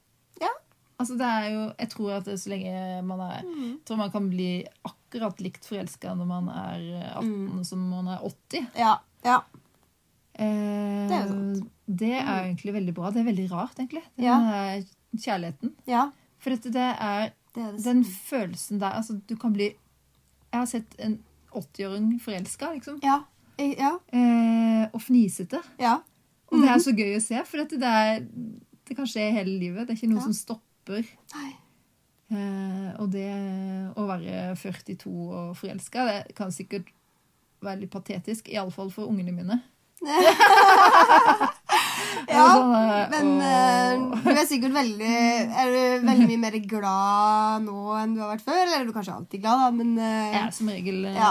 Altså, det er jo Jeg tror at så lenge man er Mm. Tror man kan bli akkurat likt forelska når man er 18 Mm. som man er 80. Ja. ja. Eh, Det er jo sant. Det er egentlig veldig bra. Det er veldig rart, egentlig. Den Ja. kjærligheten. ja For dette, det er det er det. den følelsen der Altså, du kan bli Jeg har sett en 80-åring forelska, liksom. Ja. Ja. Eh, og fnisete. ja. Og det er så gøy å se, for dette, det, er, det kan skje hele livet. Det er ikke noe som stopper. Nei. Eh, og det å være 42 og forelska, det kan sikkert være litt patetisk. Iallfall for ungene mine. Ja, sånn, eh, men og- eh, du er sikkert veldig Er du veldig mye mer glad nå enn du har vært før? Eller er du kanskje alltid glad, da, men eh, Jeg er som regel Ja.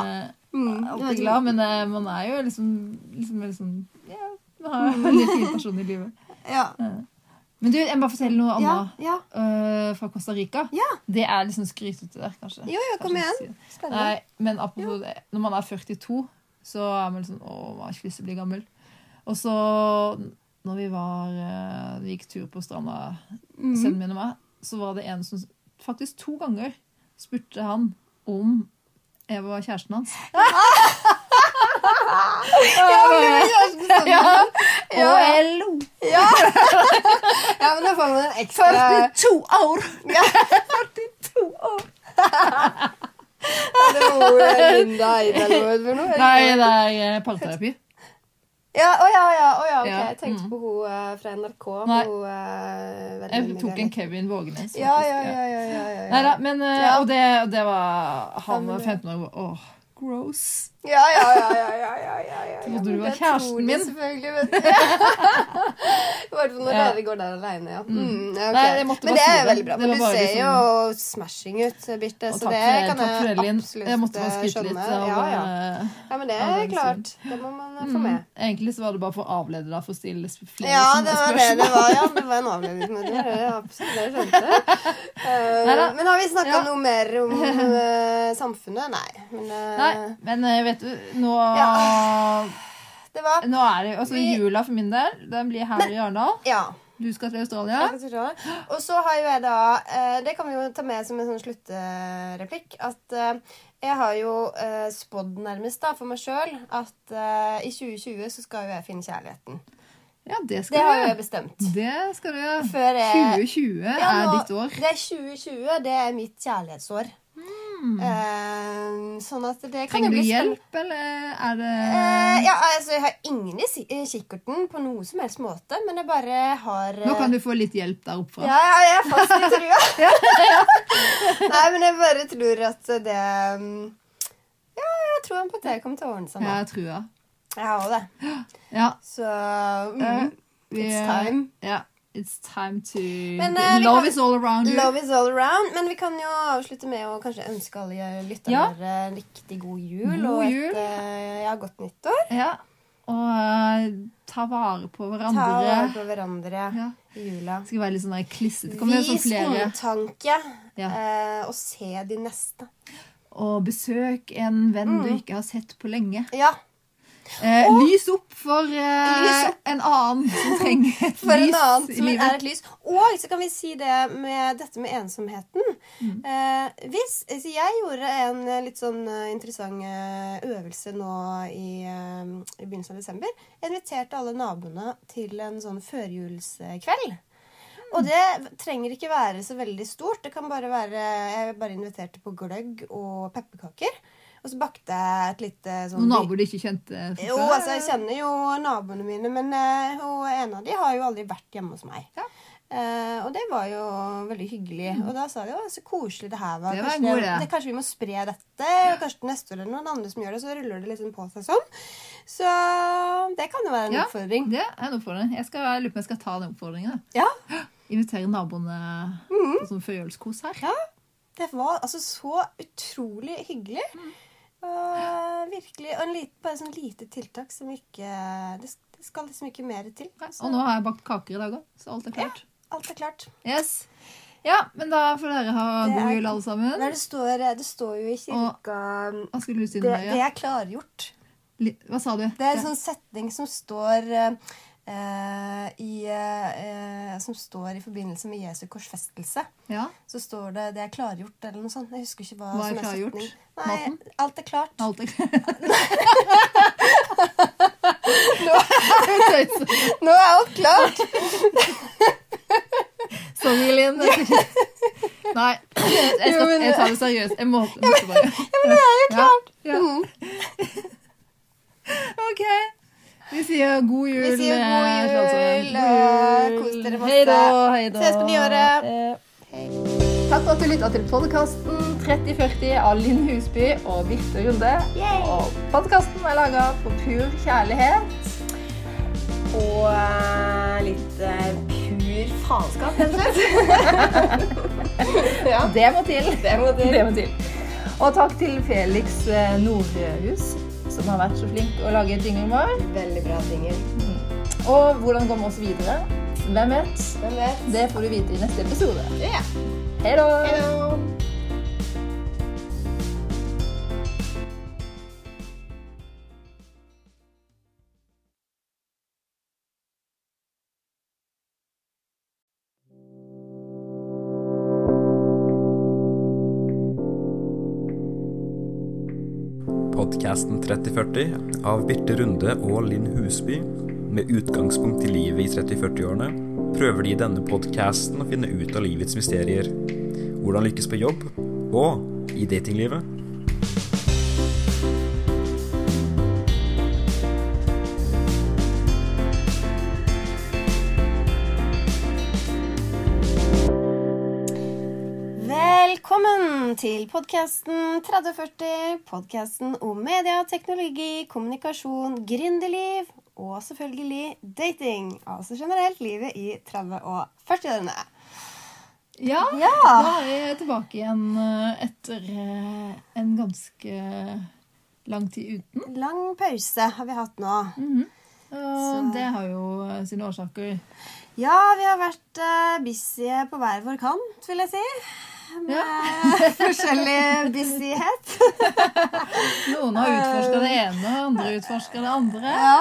mm, alltid glad, men man er jo liksom, liksom, liksom Ja, man har en veldig fin person i livet. Ja. Men du, jeg må bare fortelle noe Ja, annet ja. eh, fra Costa Rica. Ja. Det er liksom skrytete der, kanskje. Jo, jo, kom igjen. Spennende. Nei, men apropos det, når man er 42, så er man liksom Å, man har ikke lyst til å bli gammel. Og så, når vi var uh, Vi gikk tur på stranda, Mhm. sønnen min og meg, så var det en som faktisk to ganger spurte han om jeg var kjæresten hans. Ja, ja, ja. OLO. ja. ja, men da får man en ekstra 42 år! Ja. 42 år! Er det ordet Linda Eide eller hva for noe? Nei, det er eh, parterapi. Ja, å ja, ja, oh ja, ok. Jeg tenkte mm. på hun uh, fra NRK. Nei. Hun, uh, Jeg tok en. Kevin Vågenes. Ja, faktisk, ja, ja. ja, ja, ja, ja. Neida, men, uh, Ja. Og det, og det var Han var 15 år åh, gross. Ja, ja, ja, ja, ja, ja, ja, ja. Trodde du var kjæresten min. Selvfølgelig, du. I hvert fall når Ja. dere går der alene, ja. Mm, okay. Nei, jeg måtte men det er veldig bra. Men du ser liksom- jo smashing ut, Birte, så det for kan jeg absolutt Jeg måtte bare eh, skryte litt av Ja, ja. eh, ja, men det er klart. Det må man få få mm, med. Egentlig så var det bare for å avlede deg for å stille flere Ja, det var det spørsmål. det var. Ja, det var en avledning. Men det absolutt det skjønte. Eh, men har vi snakka noe mer om uh, samfunnet? Nei. Men uh, Nei, men eh, vet du, nå, det var nå er det altså Vi- jula for min del. Den blir her i Arendal. Ja. Du skal til Australia. Jeg det. Og så har jo jeg da eh, Det kan vi jo ta med som en sånn sluttreplikk. At eh, jeg har jo eh, spådd nærmest da for meg sjøl at i 2020 så skal jo jeg finne kjærligheten. Ja, det Det skal har du jo jeg bestemt. Det skal du gjøre. 2020 Ja, er ditt år. Det er 2020. Det er mitt kjærlighetsår. Eh, sånn at det kan Trenger jo du bli spennende. hjelp, eller er det Eh, ja, altså, jeg har ingen i kikkerten på noe som helst måte, men jeg bare har Nå kan du få litt hjelp der oppe fra. Ja, ja, jeg er fast i trua. Nei, men jeg bare tror at det mm, Ja, jeg tror på at det kommer til å ordne seg nå. Ja, jeg tror jeg. Jeg har også det. Ja. Så eh, mm, vi- It's time. Ja. It's time to Men, uh, Love kan- is all around you. Love is all around. Men vi kan jo avslutte med å kanskje ønske alle lytterne Ja. en riktig god jul. God og jul. et eh, ja, godt nyttår. Ja. Og uh, ta vare på hverandre. Ta vare på hverandre Ja. i jula. Det skal være litt sånn klissete. Vis omtanke, Ja. uh, og se de neste. Og besøk en venn du Mm. ikke har sett på lenge. Ja, Eh, Og- lys opp for eh, Lys opp. en annen som trenger et for en lys som i livet. er et lys. Og så kan vi si det med dette med ensomheten. Mm. Eh, hvis, så jeg gjorde en eh, litt sånn eh, interessant eh, øvelse nå i, eh, i begynnelsen av desember. Jeg inviterte alle naboene til en sånn førjulskveld. Og det trenger ikke være så veldig stort. Det kan bare være Jeg bare inviterte på gløgg og pepperkaker. Og så bakte jeg et lite sånn Noen naboer du ikke kjente jo, altså jeg kjenner jo naboene mine, men uh, hun, en av de har jo aldri vært hjemme hos meg. Ja. Uh, og det var jo veldig hyggelig. Og da sa de jo så koselig det her var. Det var kanskje, god ja. det, kanskje vi må spre dette, og kanskje neste år eller noen andre som gjør det, så ruller det liksom på seg sånn. Så det kan jo være en Ja. oppfordring. Det er en oppfordring. Jeg, skal, lurer på om jeg skal ta den oppfordringen. da. Ja. Invitere naboene på sånn førjulskos her. Mm. Ja. Det var altså så utrolig hyggelig. Mm. Og virkelig, og en lit, bare sånn lite tiltak som ikke Det, det skal liksom ikke mer til. Altså, Og nå har jeg bakt kaker i dag òg, så alt er klart. Ja, alt er klart. Yes. Ja, men da får dere ha er, god jul, alle sammen. Nei, det, står, det står jo i kirka skulle du si det, det er klargjort. Hva sa du? Det er en sånn setning som står eh, i eh, Som står i forbindelse med Jesu korsfestelse. Ja, Så står det 'det er klargjort' eller noe sånt. Jeg husker ikke hva, Hva er som er klargjort? setning. Nei, Maten? alt er klart. alt er klart. Nå er alt klart! Sorry, Linn. Nei, jeg, skal, jeg tar det seriøst. Jeg må, måtte bare Ja, men det er jo klart! Ja. Mm. OK. Vi sier god jul. Vi sier god eh, jul, og kos dere masse. Hei da. Hei da. Ses på nyåret. Hei. Takk for at du lytta til podkasten 3040 av Linn Husby og Birte Runde. Yay. Og podkasten er laga for pur kjærlighet. Og eh, litt eh, pur faenskap, rett ja, Det må til. det må til. Det må til. Og takk til Felix eh, Nordhus, som har vært så flink å lage jinglen vår. Veldig bra ting. Og hvordan går vi oss videre? Hvem vet? Hvem vet? Det får du vite i neste episode. Ja. Yeah. Hei da. Podkasten 3040 av Birte Runde og Linn Husby, med utgangspunkt i livet i 30-40-årene, prøver de i denne podkasten å finne ut av livets mysterier. Hvordan lykkes på jobb, og i datinglivet. Velkommen til podkasten 3040. Podkasten om media, teknologi, kommunikasjon, gründerliv og selvfølgelig dating. Altså generelt livet i 30- og 40-årene. Ja, Ja. da er vi tilbake igjen eh, etter eh, en ganske lang tid uten. Lang pause har vi hatt nå. Og det har jo eh, sine årsaker. Ja, vi har vært busy på hver vår kant, vil jeg si. Med forskjellig busyhet. Noen har utforska det ene, andre utforska det andre. Ja.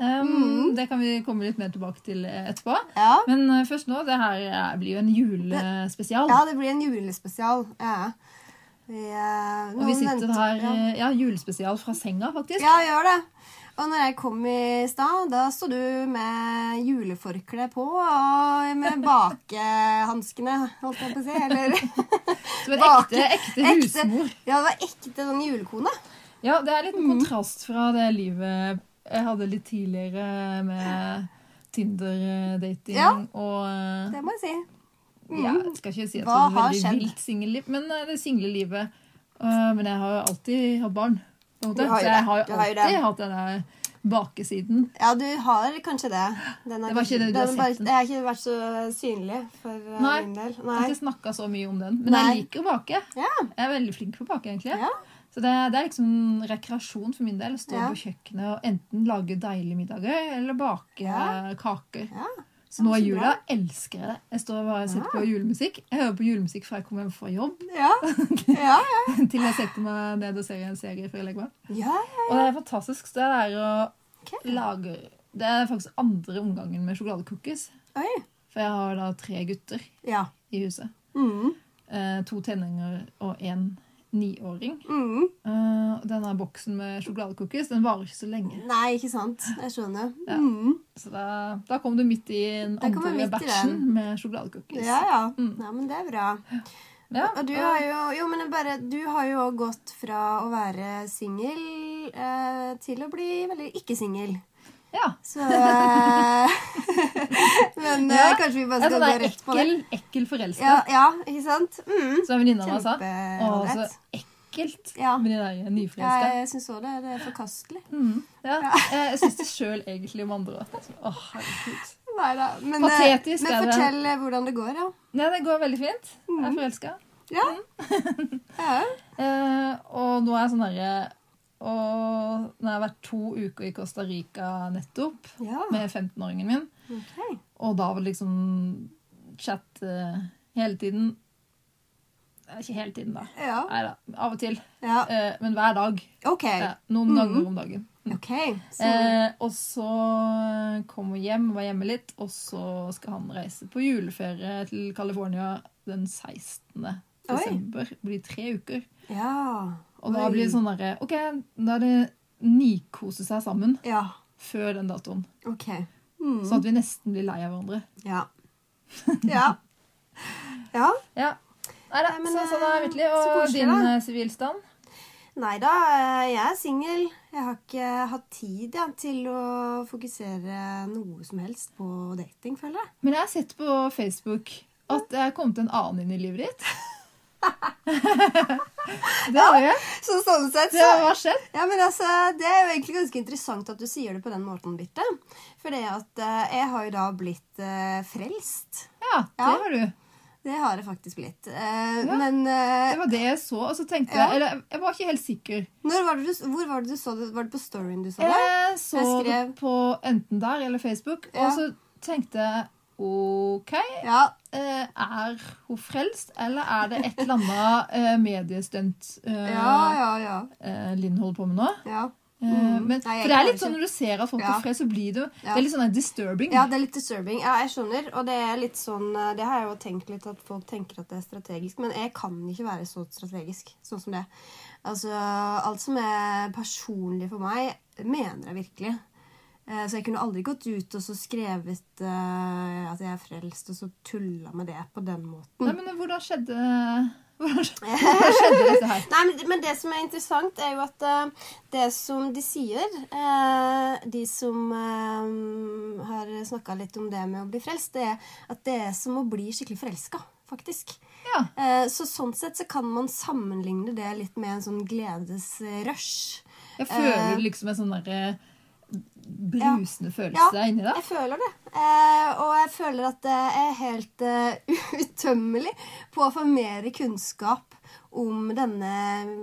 Um, Det kan vi komme litt mer tilbake til eh, etterpå. Ja. Men eh, først nå, det her eh, blir jo en julespesial. ja, det blir en julespesial. Ja. Vi, Og vi sitter her ja. Ja, julespesial fra senga, faktisk. Ja, gjør det. Og når jeg kom i stad, da sto du med juleforkle på og med bakehanskene, holdt jeg på å si. Eller Som en ekte, ekte husmor. Ja, det var ekte sånn julekone. Ja, det er litt Mm. kontrast fra det livet jeg hadde litt tidligere med Tinder-dating Ja. og eh, Det må jeg si. ja, Jeg skal ikke si at Hva det er veldig vilt singelliv, men eh, det single livet. Eh, men jeg har jo alltid hatt barn. På en måte. Du har jo Så jeg har jo har alltid det. hatt den der bakesiden. Ja, du har kanskje det. Den Det var ikke det du har sett den. Har ikke vært så synlig for eh, Nei. min del. Jeg har ikke snakka så mye om den. Men Nei. jeg liker å bake. Ja. Jeg er veldig flink på å bake, egentlig. Ja. Så det, det er liksom rekreasjon for min del. Stå Ja. på kjøkkenet og enten lage deilige middager eller bake kaker. ja. Så nå i jula elsker jeg det. Jeg står bare og ja. på julemusikk. Jeg hører på julemusikk fra jeg kommer hjem fra jobb, Ja. Ja, ja. til jeg setter meg ned og ser en serie før jeg legger meg. ja. Og det er fantastisk. Det er å okay. lage Det er faktisk andre omgangen med sjokoladecookies. For jeg har da tre gutter Ja. i huset. Mm. Eh, to tenåringer og en niåring. Mm. Uh, denne boksen med sjokoladecookies den varer ikke så lenge. Nei, ikke sant. Jeg skjønner. Ja. Mm. Så da, da kom du midt i den andre batchen med sjokoladecookies. Ja, ja. Mm. ja. Men det er bra. Ja, Og du har jo Jo, men bare Du har jo gått fra å være singel eh, til å bli veldig ikke-singel. Ja. Så eh, Men eh, Ja. kanskje vi bare skal gå rett på det. ekkel, ekkel forelska. Ja, ja, ikke sant? Mm. Som venninna mi sa. Å, så ekkelt Ja. med de der Ja, jeg syns òg det. Det er forkastelig. Mm. Ja. Jeg syns det sjøl egentlig om andre òg. Å, herregud. Men, eh, Patetisk men fortell det. eh, hvordan det går, ja. ja. det går veldig fint. Jeg Mm. er forelska. Ja. ja. Eh, og nå er jeg sånn derre Og nå har jeg vært to uker i Costa Rica nettopp ja. med 15-åringen min. Okay. Og da var det liksom chat uh, hele tiden. Ikke hele tiden, da. Ja. Nei da, av og til. ja. Uh, men hver dag. Okay. Ja, noen mm. ganger om dagen. Okay. Så, Eh, og så kom hun hjem, var hjemme litt, og så skal han reise på juleferie til California den 16. Oi. desember. Det blir tre uker. ja. Og da blir det sånn derre OK, da er det nikose seg sammen Ja. før den datoen. OK. Mm. Sånn at vi nesten blir lei av hverandre. Ja. Ja. ja. Ja. Nei da, men, så sånn er eh, virkelig. Og koselig, din eh, sivilstand? Nei da, eh, jeg er singel. Jeg har ikke hatt tid ja, til å fokusere noe som helst på dating, føler jeg. Men jeg har sett på Facebook at det er kommet en annen inn i livet ditt. Det har jeg. Så sånn sett, Det har skjedd? Ja, men altså, Det er jo egentlig ganske interessant at du sier det på den måten, Birte. For det at uh, jeg har jo da blitt uh, frelst. Ja, det Ja. har du. Det har jeg faktisk blitt. Uh, Ja, Men uh, Det var det jeg så, og så tenkte Ja. jeg Eller jeg var ikke helt sikker. var det du, hvor var det du så det? Var det på storyen du så det? Jeg så Jeg skrev- det på enten der eller Facebook, og så tenkte jeg OK, Ja. eh, er hun frelst, eller er det et eller annet eh, mediestunt eh, Ja, ja, ja. Linn holder på med nå? ja. Mm. men, Nei, for det er litt sånn når du ser at folk Ja. er frelst, så blir det, Ja. det er litt sånn disturbing. Ja, det er litt disturbing. Ja, jeg skjønner. Og det er litt sånn Det har jeg jo tenkt litt at folk tenker at det er strategisk, men jeg kan ikke være så strategisk sånn som det. Altså, alt som er personlig for meg, mener jeg virkelig. Eh, Så jeg kunne aldri gått ut og så skrevet eh, at jeg er frelst, og så tulla med det på den måten. Nei, men hvordan skjedde Hvordan skjedde, dette her? Nei, men, men det som er interessant, er jo at uh, det som de sier uh, De som uh, har snakka litt om det med å bli frelst, det er at det er som å bli skikkelig forelska, faktisk. Ja. Så sånn sett så kan man sammenligne det litt med en sånn gledesrush. Jeg føler liksom en sånn derre brusende følelse inni deg. Jeg føler det. Eh, og jeg føler at det er helt uh, utømmelig på å få mer kunnskap om denne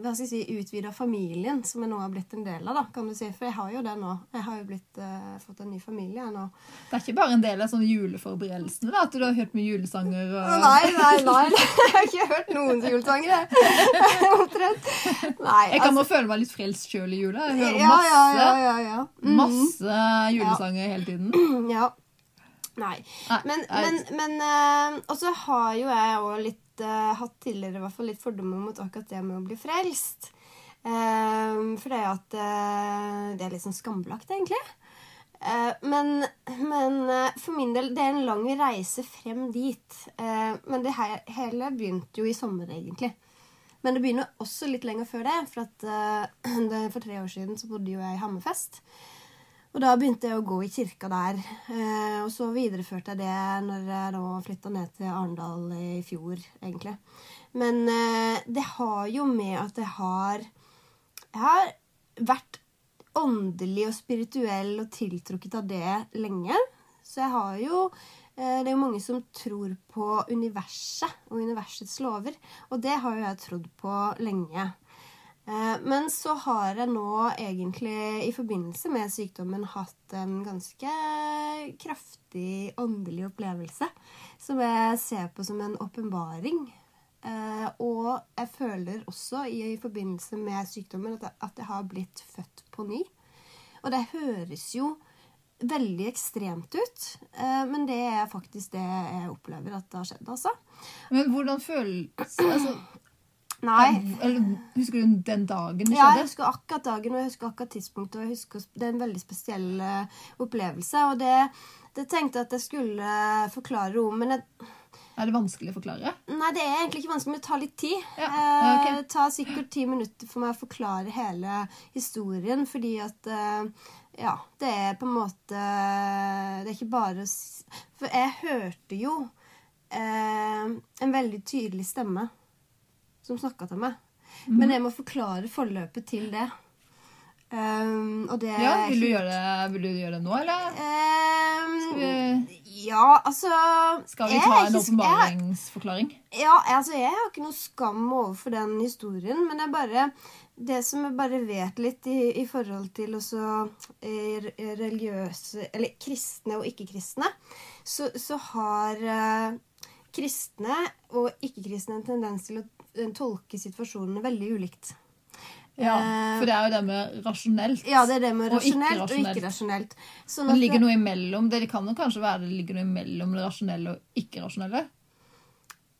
hva skal jeg si, utvida familien som jeg nå har blitt en del av. da, kan du si. For jeg har jo det nå. Jeg har jo blitt, uh, fått en ny familie jeg nå. Det er ikke bare en del av sånne juleforberedelsene, da, at du har hørt mye julesanger og Nei, nei, nei. Jeg har ikke hørt noen julesanger, jeg. Omtrent. Nei. Jeg kan altså- nå føle meg litt frelst sjøl i jula. Jeg hører ja, masse, ja, ja, ja, ja. Mm. masse julesanger hele tiden. Ja. Nei. Nei, Men, nei. men, men uh, Og så har jo jeg òg litt hatt tidligere i hvert fall litt fordommer mot akkurat det med å bli frelst. Eh, for det er at eh, det er litt sånn skambelagt, egentlig. Eh, men men eh, for min del, det er en lang reise frem dit. Eh, men det hele begynte jo i sommer, egentlig. Men det begynner også litt lenger før det. For, at, eh, for tre år siden så bodde jo jeg i Hammerfest. Og da begynte jeg å gå i kirka der. Eh, og så videreførte jeg det når jeg da flytta ned til Arendal i fjor, egentlig. Men eh, det har jo med at jeg har Jeg har vært åndelig og spirituell og tiltrukket av det lenge. Så jeg har jo eh, Det er jo mange som tror på universet og universets lover. Og det har jo jeg trodd på lenge. Eh, Men så har jeg nå egentlig i forbindelse med sykdommen hatt en ganske kraftig åndelig opplevelse som jeg ser på som en åpenbaring. Eh, Og jeg føler også i, forbindelse med sykdommen at jeg, har blitt født på ny. Og det høres jo veldig ekstremt ut, eh, men det er faktisk det jeg opplever at det har skjedd, altså. Men hvordan føles altså, Nei. eller, Husker du den dagen det Ja, jeg husker akkurat dagen og jeg husker akkurat tidspunktet. og jeg husker, Det er en veldig spesiell eh, opplevelse. Og det, det tenkte jeg at jeg skulle forklare om. Men jeg, Er det vanskelig å forklare? nei, det er egentlig ikke vanskelig, men det tar litt tid. Ja, Eh. Det tar sikkert ti minutter for meg å forklare hele historien, fordi at eh, Ja, det er på en måte Det er ikke bare For jeg hørte jo eh, en veldig tydelig stemme som snakka til meg. Mm. Men jeg må forklare forløpet til det. Um, og det Ja, Vil du gjøre det, vil du gjøre det nå, eller? Um, Skal vi, ja, altså skal vi ta en åpenbaringsforklaring? Ja, altså jeg har ikke noe skam overfor den historien, men er bare det som jeg bare vet litt i, i forhold til også eh, religiøse Eller kristne og ikke-kristne, så, så har eh, kristne og ikke-kristne en tendens til å tolke situasjonene veldig ulikt. Ja, Eh, For det er jo det med rasjonelt. Ja, det er det med rasjonelt og ikke-rasjonelt. ikke-rasjonelt. Sånn det ligger noe imellom. Det kan jo kanskje være det ligger noe imellom det rasjonelle og ikke-rasjonelle.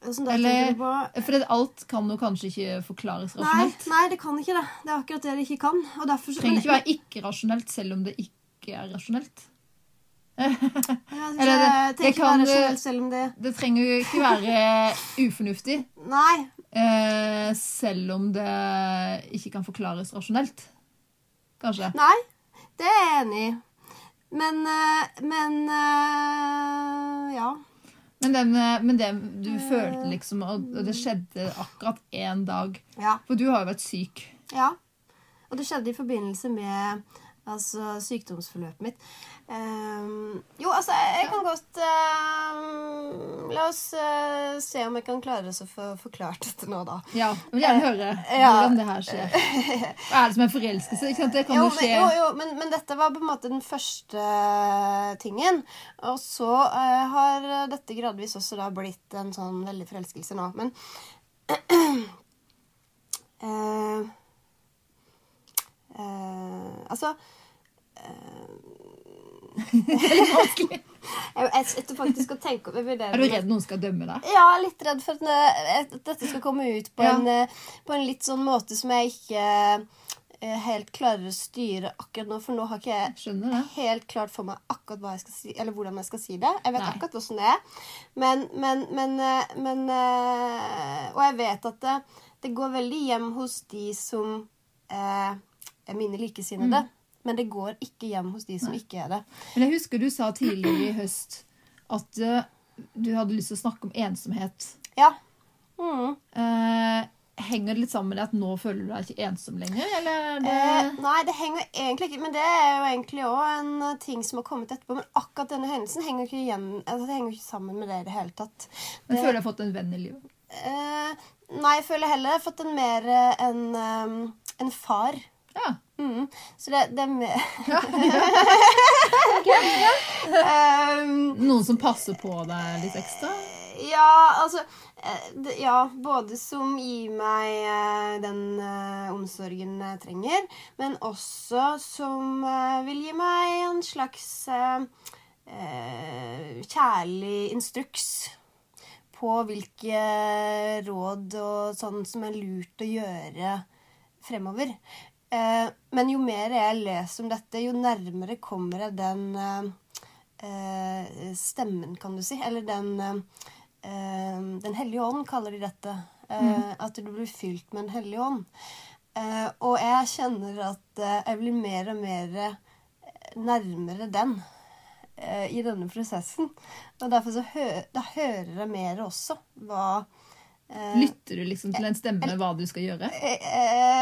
Sånn Eller- For alt kan jo kanskje ikke forklares rasjonelt. nei, det kan ikke det. Det er akkurat det det ikke kan. Og derfor Det trenger ikke være ikke-rasjonelt selv om det ikke er rasjonelt. Ja, det, det- det, kan Det trenger jo ikke være ufornuftig Nei. Eh, selv om det ikke kan forklares rasjonelt. Kanskje. Nei, det er jeg enig i. Men eh, Men eh, ja. Men, den, eh, men det du følte liksom, og og det skjedde akkurat én dag Ja. For du har jo vært syk. ja. Og det skjedde i forbindelse med altså, sykdomsforløpet mitt. Um, jo, altså, jeg, kan godt um, La oss uh, se om jeg kan klare å få forklart dette nå, da. Ja, Jeg vil gjerne høre Ja. hvordan det her skjer. Hva er det som er forelskelse? Ikke sant? Det kan Jo, jo men, skje jo, jo men, men dette var på en måte den første tingen. Og så uh, har dette gradvis også da blitt en sånn veldig forelskelse nå. Men eh, eh, Altså vanskelig. jeg, sitter faktisk og tenker over det. Er du redd noen skal dømme deg? Ja, litt redd for at, dette skal komme ut på, Ja. en, eh, på en litt sånn måte som jeg ikke eh, helt klarer å styre akkurat nå. For nå har ikke jeg det. helt klart for meg akkurat hva jeg skal si, eller hvordan jeg skal si det. Jeg vet Nei. akkurat hvordan det er. Men, men, men, men Og jeg vet at det, det går veldig hjem hos de som eh, er mine likesinnede. Mm. Men det går ikke hjem hos de som ikke er det. Men jeg husker du sa tidligere i høst at uh, du hadde lyst til å snakke om ensomhet. Ja. Mm. Uh, henger det litt sammen med at nå føler du deg ikke ensom lenger, eller er det Eh, nei, det henger egentlig ikke Men det er jo egentlig òg en eh, ting som har kommet etterpå. Men akkurat denne hendelsen henger ikke, igjen, altså, det henger ikke sammen med det i det hele tatt. Men Det- føler du har fått en venn i livet? Eh, nei, jeg føler heller jeg har fått en mer en, en far. Ja. Mm. Så det, det er mer um, Noen som passer på deg litt ekstra? Ja, altså eh, Ja, både som gir meg eh, den eh, omsorgen jeg trenger, men også som vil gi meg en slags eh, kjærlig instruks på hvilke råd og sånn som er lurt å gjøre fremover. Eh, men jo mer jeg leser om dette, jo nærmere kommer jeg den eh, stemmen, kan du si. Eller den eh, Den hellige ånd kaller de dette. Eh, At du blir fylt med Den hellige ånd. Eh, og jeg kjenner at eh, jeg blir mer og mer nærmere den eh, i denne prosessen. Og derfor så hø da hører jeg mer også hva Lytter du liksom til en stemme hva du skal gjøre? Eh,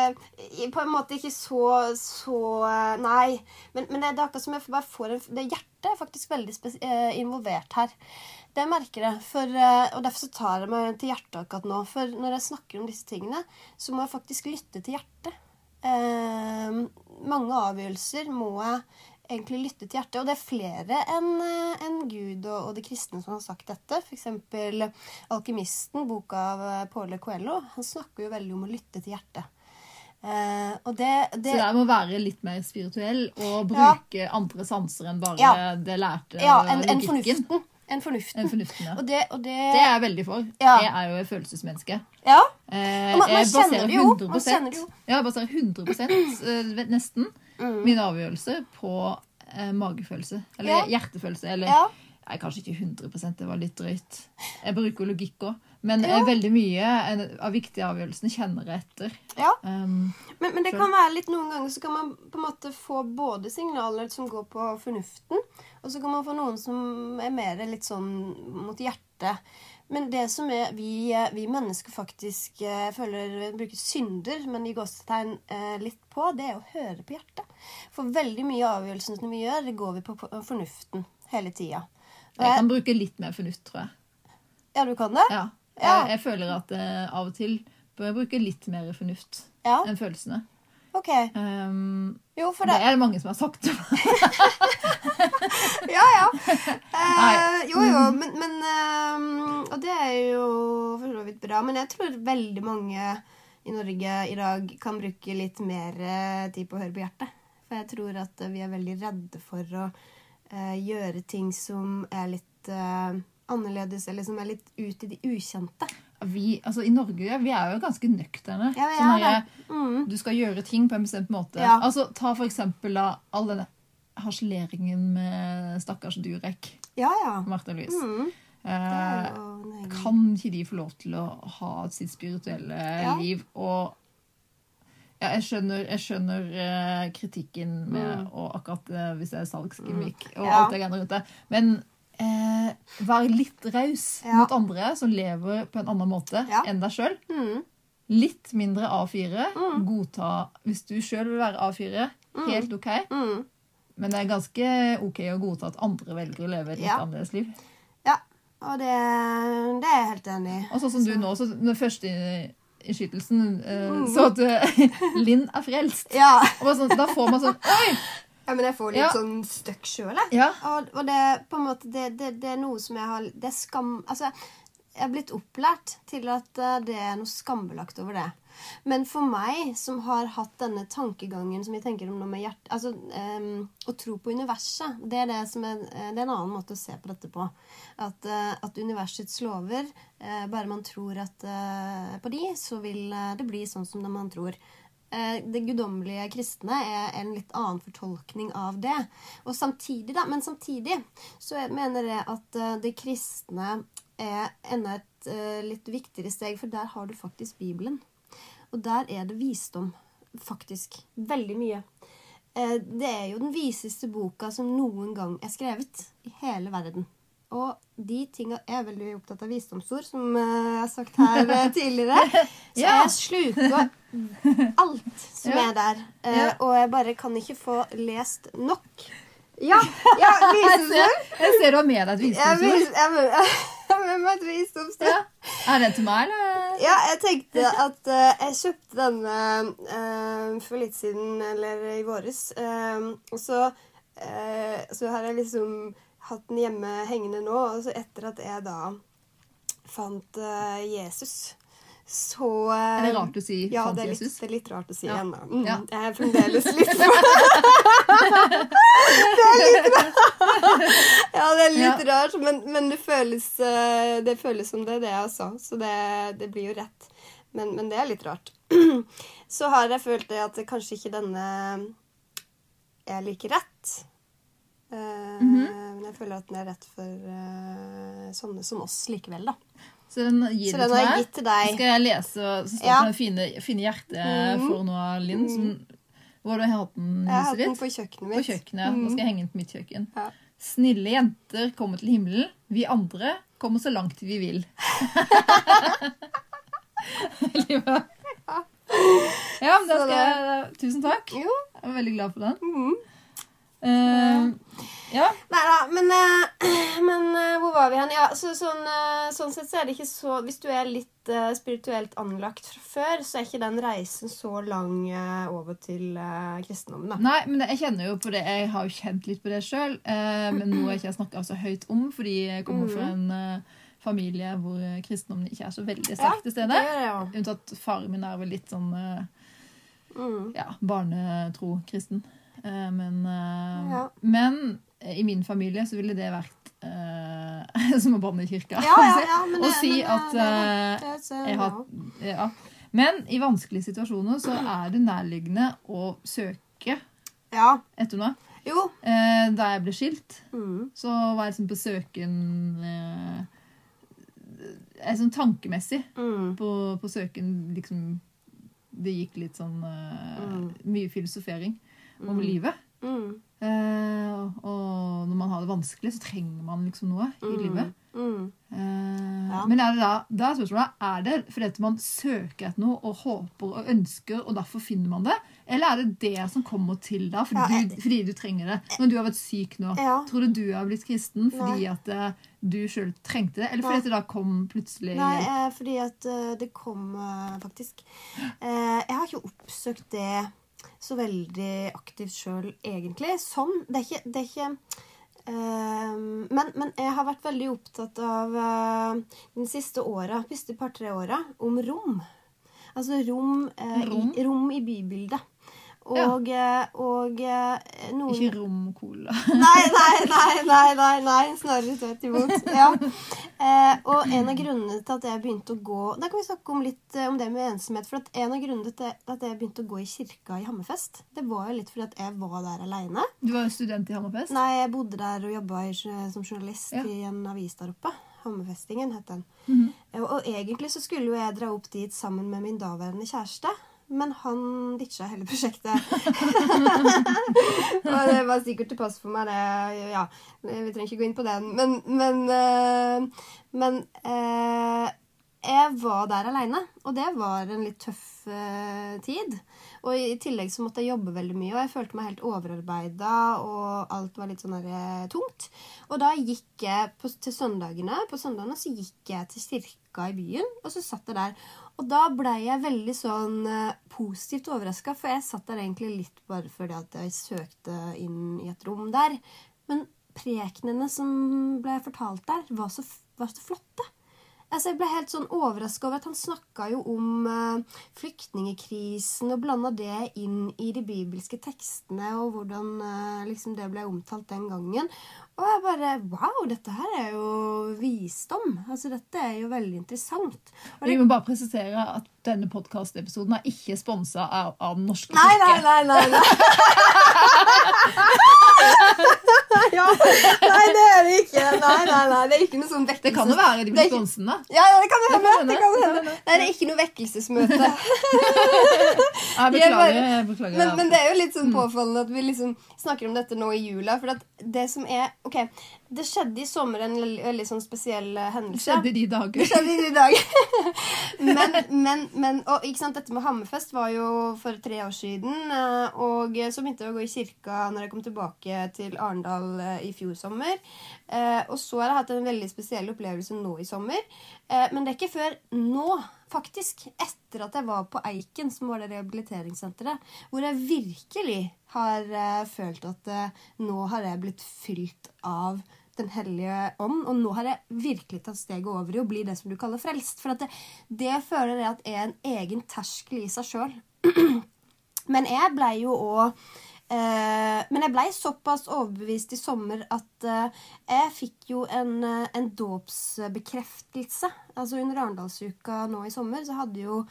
eh, på en måte ikke så, så eh, Nei. Men, men det er akkurat som jeg bare får en Det hjertet er faktisk veldig eh, involvert her. Det merker jeg. For, eh, og derfor så tar jeg meg til hjertet akkurat nå. For når jeg snakker om disse tingene, så må jeg faktisk lytte til hjertet. Eh, mange avgjørelser må jeg egentlig lytte til hjertet. Og det er flere enn en Gud og, og de kristne som har sagt dette. F.eks. 'Alkymisten', boka av Påle Paule Coelho. Han snakker jo veldig om å lytte til hjertet. Eh, og det, det Så det må være litt mer spirituell og bruke andre sanser enn bare Ja. det lærte Ja, en logikken. fornuften. En fornuften. En fornuften, ja. Og det, og det, Det er jeg veldig for. Ja. Jeg er jo et følelsesmenneske. Ja. Eh, man- man kjenner jo. 100 Man kjenner det jo. Ja, jeg baserer 100 eh, nesten Mm. min avgjørelse på eh, magefølelse. Eller Ja. hjertefølelse. Eller Ja. Nei, kanskje ikke 100% det var litt drøyt. Jeg bruker logikk òg. Men Ja. eh, veldig mye av viktige avgjørelsene kjenner jeg etter. ja. Um, Men, men det kan være litt noen ganger så kan man på en måte få både signaler som går på fornuften, og så kan man få noen som er mer litt sånn mot hjertet. Men det som er vi, vi mennesker faktisk eh, føler bruker synder, men i gåsetegn eh, litt på, det er å høre på hjertet. For veldig mye av avgjørelsene vi gjør, det går vi på fornuften hele tida. jeg kan bruke litt mer fornuft, tror jeg. Ja, du kan det? Ja. Ja. Jeg, jeg føler at eh, av og til bør jeg bruke litt mer fornuft Ja, enn følelsene. Ok. Um, Jo, det det er det mange som har sagt. Ja, ja. Eh, jo, jo, men, men eh, Og det er jo for så vidt bra. Men jeg tror veldig mange i Norge i dag kan bruke litt mer eh, tid på å høre på hjertet. For jeg tror at vi er veldig redde for å uh, gjøre ting som er litt uh, annerledes, eller som er litt ut i det ukjente. Vi, altså I Norge vi er jo ganske nøkterne. Ja, Sånn. Mm. Du skal gjøre ting på en bestemt måte. Ja. Altså, Ta for eksempel da, all denne harseleringen med stakkars Durek. Ja, ja. Martha Louise. Mm. Eh, kan ikke de få lov til å ha sitt spirituelle Ja. liv? Og ja, jeg skjønner, jeg skjønner eh, kritikken med og akkurat eh, hvis det er salgsgimmick og Mm. Ja. alt det greiene rundt det. Men eh, vær litt raus Ja. mot andre som lever på en annen måte Ja. enn deg sjøl. Mm. Litt mindre A4. Godta hvis du sjøl vil være A4. Helt OK. Mm. Men det er ganske OK å godta at andre velger å leve et litt Ja. annerledes liv. Ja. Og det, det er jeg helt enig i. Og sånn som du nå, så den første innskytelsen eh, så at eh, Linn er frelst. Ja. Og sånn, da får man sånn Oi! Ja, men jeg får litt Ja. sånn støkk sjøl, jeg. Ja. Og, og det, på en måte, det, det, det er noe som jeg har Det er skam... Altså, jeg er blitt opplært til at eh, det er noe skambelagt over det. Men for meg, som har hatt denne tankegangen som vi tenker om nå med hjertet... Altså, um, å tro på universet, det er, det, som er, eh, det er en annen måte å se på dette på. At, uh, at universets lover, uh, bare man tror at, uh, på de, så vil det bli sånn som man tror. Eh, Det guddommelige kristne er en litt annen fortolkning av det. Og samtidig, da, men samtidig så mener jeg at eh, det kristne er enda et eh, litt viktigere steg, for der har du faktisk Bibelen. Og der er det visdom, faktisk. Veldig mye. Det er jo den viseste boka som noen gang er skrevet i hele verden. Og de tinga Jeg er veldig opptatt av visdomsord, som eh, jeg har sagt her eh, tidligere. Så Ja. jeg sluker alt som Ja. er der. Eh, Ja. Og jeg bare kan ikke få lest nok. Ja! ja visdomsord! jeg ser du har med deg et visdomsord. jeg har med meg et visdomsord. Ja. Er det til meg, eller? Ja, jeg tenkte at uh, jeg kjøpte denne uh, for litt siden, eller i våres. Uh, og så, så har jeg liksom hatt den hjemme hengende nå, og så etter at jeg da fant uh, Jesus, så uh, Er det rart å si Ja, fant det er, litt, Jesus? det er litt rart å si Ja. ennå. Mm, Ja. Jeg er fremdeles litt Det er litt rart. Ja, det er litt rart, men, men det, føles, uh, det føles som det det jeg sa, så det, det blir jo rett. Men, men det er litt rart. Så har jeg følt det at kanskje ikke denne er like rett. Eh, Men jeg føler at den er rett for uh, sånne som oss likevel, da. Så den gir Så den til meg. gitt til deg. Så skal jeg lese så står Ja. det fine, fine hjertet Mhm. for noe av Linn. Som, hvor har du hatt den Jeg har hatt den på kjøkkenet På kjøkkenet. Mm -hmm. Nå skal jeg henge den på mitt kjøkken. Ja. Snille jenter kommer til himmelen. Vi andre kommer så langt vi vil. Ja, men da skal jeg Tusen takk. Jo. Jeg er veldig glad for den. Mhm. Eh, ja. Nei da, men, eh, men eh, hvor var vi hen? Ja, så, sånn, eh, sånn sett så er det ikke så Hvis du er litt uh, spirituelt anlagt fra før, så er ikke den reisen så lang uh, over til uh, kristendommen, da. Nei, men jeg kjenner jo på det. Jeg har jo kjent litt på det sjøl. Men noe jeg ikke har snakka så høyt om, fordi jeg kommer fra en eh, familie hvor kristendommen ikke er så veldig sterkt til det stede. gjør. Unntatt faren min er vel litt sånn Mm. ja, barnetro kristen. Eh, men, eh, Ja. men eh, i min familie så ville det vært uh, som å banne i kirka. Ja, ja, og det- si men at eh, det- jeg har, ja. Men i vanskelige situasjoner så er det nærliggende å søke Ja. etter noe. Jo. Uh, da jeg ble skilt, Mm. så var jeg liksom på søken eh, eh, Sånn tankemessig Mm. på, på søken liksom Det gikk litt sånn eh, Mm. Mye filosofering om livet. Mm. Eh, og- og når man har det vanskelig, så trenger man liksom noe i Mm. livet. Mm. Eh, Ja. Men er det da, da er spørsmålet er det fordi man søker etter noe og håper og ønsker, og derfor finner man det? Eller er det det som kommer til deg fordi, Ja, jeg- du, fordi du trenger det? Når du har vært syk nå, Ja. tror du du har blitt kristen fordi Nei. at eh, du sjøl trengte det? Eller fordi Nei. at det da kom plutselig Nei, hjelp? eh, fordi at eh, det kom faktisk Jeg har ikke oppsøkt det så veldig aktivt sjøl, egentlig. Sånn. Det er ikke, det er ikke Uh, men, men jeg har vært veldig opptatt av uh, de siste åra, siste par-tre åra, om rom. Altså rom, uh, Rom? I, rom i bybildet. Og, ja. og eh, noen Ikke rom-cola. Nei, nei, nei, nei, nei, nei. snarere tvert imot. Ja. Eh, og en av grunnene til at jeg begynte å gå Da kan vi snakke om litt eh, om det med ensomhet. For en av grunnene til at jeg begynte å gå i kirka i Hammerfest, det var jo litt fordi at jeg var der aleine. Du var student i Hammerfest. Nei, jeg bodde der og jobba som journalist Ja. i en avis der oppe. Hammerfestingen het den. Mm -hmm. og, Og egentlig så skulle jo jeg dra opp dit sammen med min daværende kjæreste. Men han ditcha hele prosjektet. og det var sikkert til pass for meg, det. Ja, vi trenger ikke gå inn på den. Men, men, eh, men eh, jeg var der aleine, og det var en litt tøff eh, tid. Og i tillegg så måtte jeg jobbe veldig mye, og jeg følte meg helt overarbeida, og alt var litt sånn der, tungt. Og da gikk jeg på, til søndagene. På søndagene så gikk jeg til kirka i byen, og så satt jeg der. Og da blei jeg veldig sånn eh, positivt overraska, for jeg satt der egentlig litt bare fordi at jeg søkte inn i et rom der. Men prekenene som ble fortalt der, var så, var så flotte. Altså, jeg ble helt sånn overraska over at han snakka jo om uh, flyktningekrisen og blanda det inn i de bibelske tekstene, og hvordan uh, liksom det ble omtalt den gangen. Og jeg bare Wow, dette her er jo visdom. Altså, dette er jo veldig interessant. Og Vi må bare presisere at Denne podkastepisoden er ikke sponsa av, av Den norske Nei, nei, nei, nei, nei. ja, nei, det er det ikke. Nei, nei, nei, det er ikke noe sånn vekkelse. Det kan jo være de blir sponsen, da. Ja, det kan hende. Det kan Det hende. Nei, det er ikke noe vekkelsesmøte. Jeg er beklager. Jeg beklager Men, men det er jo litt Mm. sånn påfallende at vi liksom snakker om dette nå i jula. For at det som er Ok, det skjedde i sommer en veldig, sånn spesiell hendelse. Det skjedde i de Det dager. skjedde i dag. men, men, men og, ikke sant, dette med Hammerfest var jo for tre år siden. eh, Og så begynte jeg å gå i kirka når jeg kom tilbake til Arendal eh, i fjor sommer. Eh, Og så har jeg hatt en veldig spesiell opplevelse nå i sommer. Eh, Men det er ikke før nå, faktisk, etter at jeg var på Eiken, som var det rehabiliteringssenteret, hvor jeg virkelig har uh, følt at uh, nå har jeg blitt fylt av Den hellige ånd. Og nå har jeg virkelig tatt steget over i å bli det som du kaller frelst. For det, det føler jeg at er en egen terskel i seg sjøl. Men jeg blei jo òg eh, Men jeg blei såpass overbevist i sommer at jeg fikk jo en, en dåpsbekreftelse. Altså Under Arendalsuka nå i sommer så hadde jo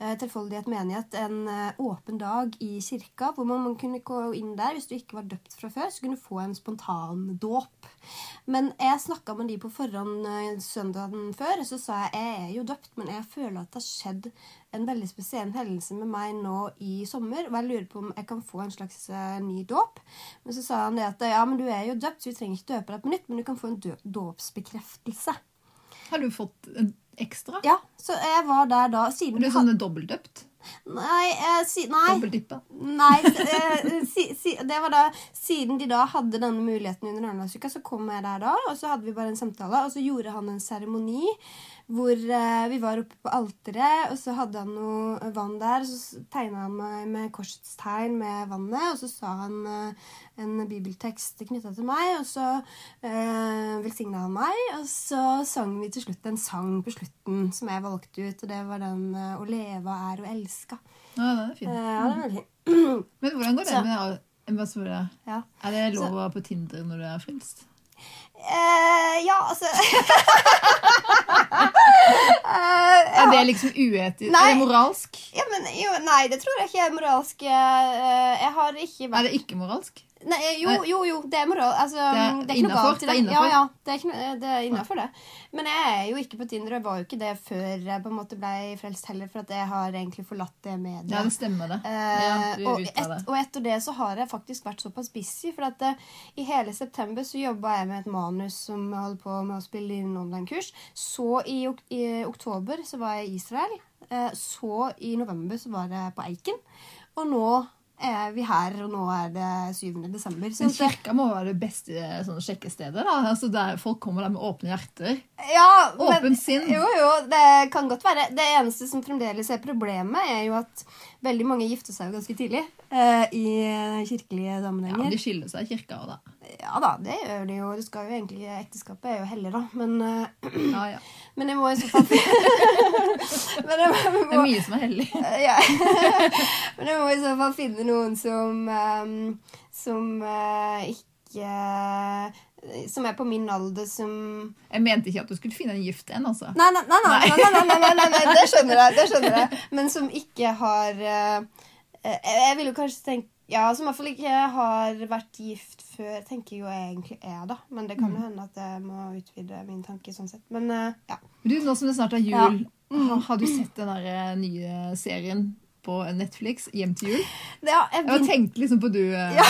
eh, Trefoldighet menighet en eh, åpen dag i kirka, hvor man, man kunne gå inn der hvis du ikke var døpt fra før, så kunne du få en spontandåp. Men jeg snakka med de på forhånd eh, søndagen før, så sa jeg jeg er jo døpt, men jeg føler at det har skjedd en veldig spesiell hendelse med meg nå i sommer, og jeg lurer på om jeg kan få en slags eh, ny dåp. Men så sa han det at ja, men du er jo døpt, så vi trenger ikke døpe deg på nytt, men du kan få en dåpsbekreftelse. Har du fått en ekstra? Ja, så jeg var der da siden Er du de sånn dobbeltdøpt? Nei, eh, si, nei. Nei, eh, si, si, det var da Siden de da hadde denne muligheten under Arendalsuka, så kom jeg der da, og så hadde vi bare en samtale, og så gjorde han en seremoni hvor eh, vi var oppe på alteret, og så hadde han noe vann der, så tegna han meg med korsets tegn med vannet, og så sa han eh, en bibeltekst knytta til meg, og så eh, velsigna han meg, og så sang vi til slutt en sang på slutten som jeg valgte ut, og det var den eh, 'Å leve er å elske'. Ja, den er Eh, ja, det er fin. Men hvordan går det Så- med det? Ja. Er det lov å være på Tinder når du er frelst? Eh, ja, altså Eh, Er det liksom uetisk? Nei. Er det moralsk? ja, men, jo, Nei, det tror jeg ikke er moralsk. Uh, Jeg har ikke Er det ikke moralsk? Nei, Jo, jo, jo, det er moral. Altså, Det er det er ikke noe innenfor, galt i det innenfor. Ja, ja, det er, ikke noe, det er innafor, det. Men jeg er jo ikke på Tinder, og jeg var jo ikke det før jeg på en måte ble frelst heller, for at jeg har egentlig forlatt det mediet. Ja, det stemmer det. Eh, Ja, og, et, det. og etter det så har jeg faktisk vært såpass busy. For at uh, i hele september så jobba jeg med et manus som jeg holdt på med å spille inn online-kurs. Så i, i oktober så var jeg i Israel. Eh, så i november så var jeg på Eiken. Og nå er vi her, og nå er det 7. desember. Så Men kirka må være det beste sånn, sjekkestedet. da. Altså, der Folk kommer der med åpne hjerter. Ja, Åpent sinn. Jo, jo, det kan godt være. Det eneste som fremdeles er problemet, er jo at veldig mange gifter seg jo ganske tidlig eh, i kirkelige sammenhenger. Ja. De skiller seg i kirka òg, da. Ja da, det gjør de jo. Det skal jo egentlig, Ekteskapet er jo hellig, da. Men, eh, Ja, ja. Men jeg må i så fall men jeg må, jeg må, Det er mye som er hellig. ja. men jeg må i så fall finne noen som ehm, Som eh, ikke som er på min alder, som Jeg mente ikke at du skulle finne en gift en, altså. Nei, nei, nei, nei, nei, nei, nei det skjønner jeg. det skjønner jeg. Men som ikke har uh, jeg, jeg jo kanskje tenke ja, Som i hvert fall ikke har vært gift før, tenker jeg jo egentlig er, da. Men det kan jo hende at jeg må utvide min tanke sånn sett. Men uh, ja. Du, Nå som det snart er jul, har, har du sett den der eh, nye serien på Netflix, 'Hjem til jul'? Ja jeg, Jeg har tenkt liksom på du eh, Ja.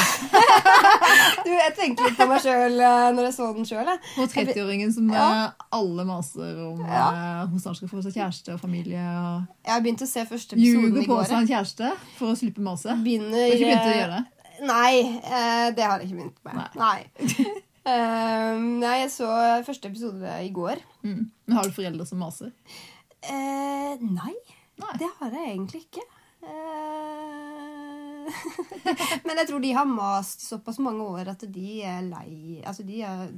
du, jeg tenkte litt på meg sjøl når jeg så den sjøl. på 30-åringen som Ja. eh, alle maser om Ja. eh, hun snart skal få seg kjæreste og familie. og Jeg har begynt å se første episoden Ljuger i på seg en kjæreste for å slippe maset. Begynner har ikke begynt å gjøre det? Nei, eh, det har jeg ikke begynt med. Nei. Eh, nei, jeg så første episode i går. Mm. Men har du foreldre som maser? Uh, nei, Nei. det har jeg egentlig ikke. Eh, Men jeg tror de har mast såpass mange år at de er lei Altså, de er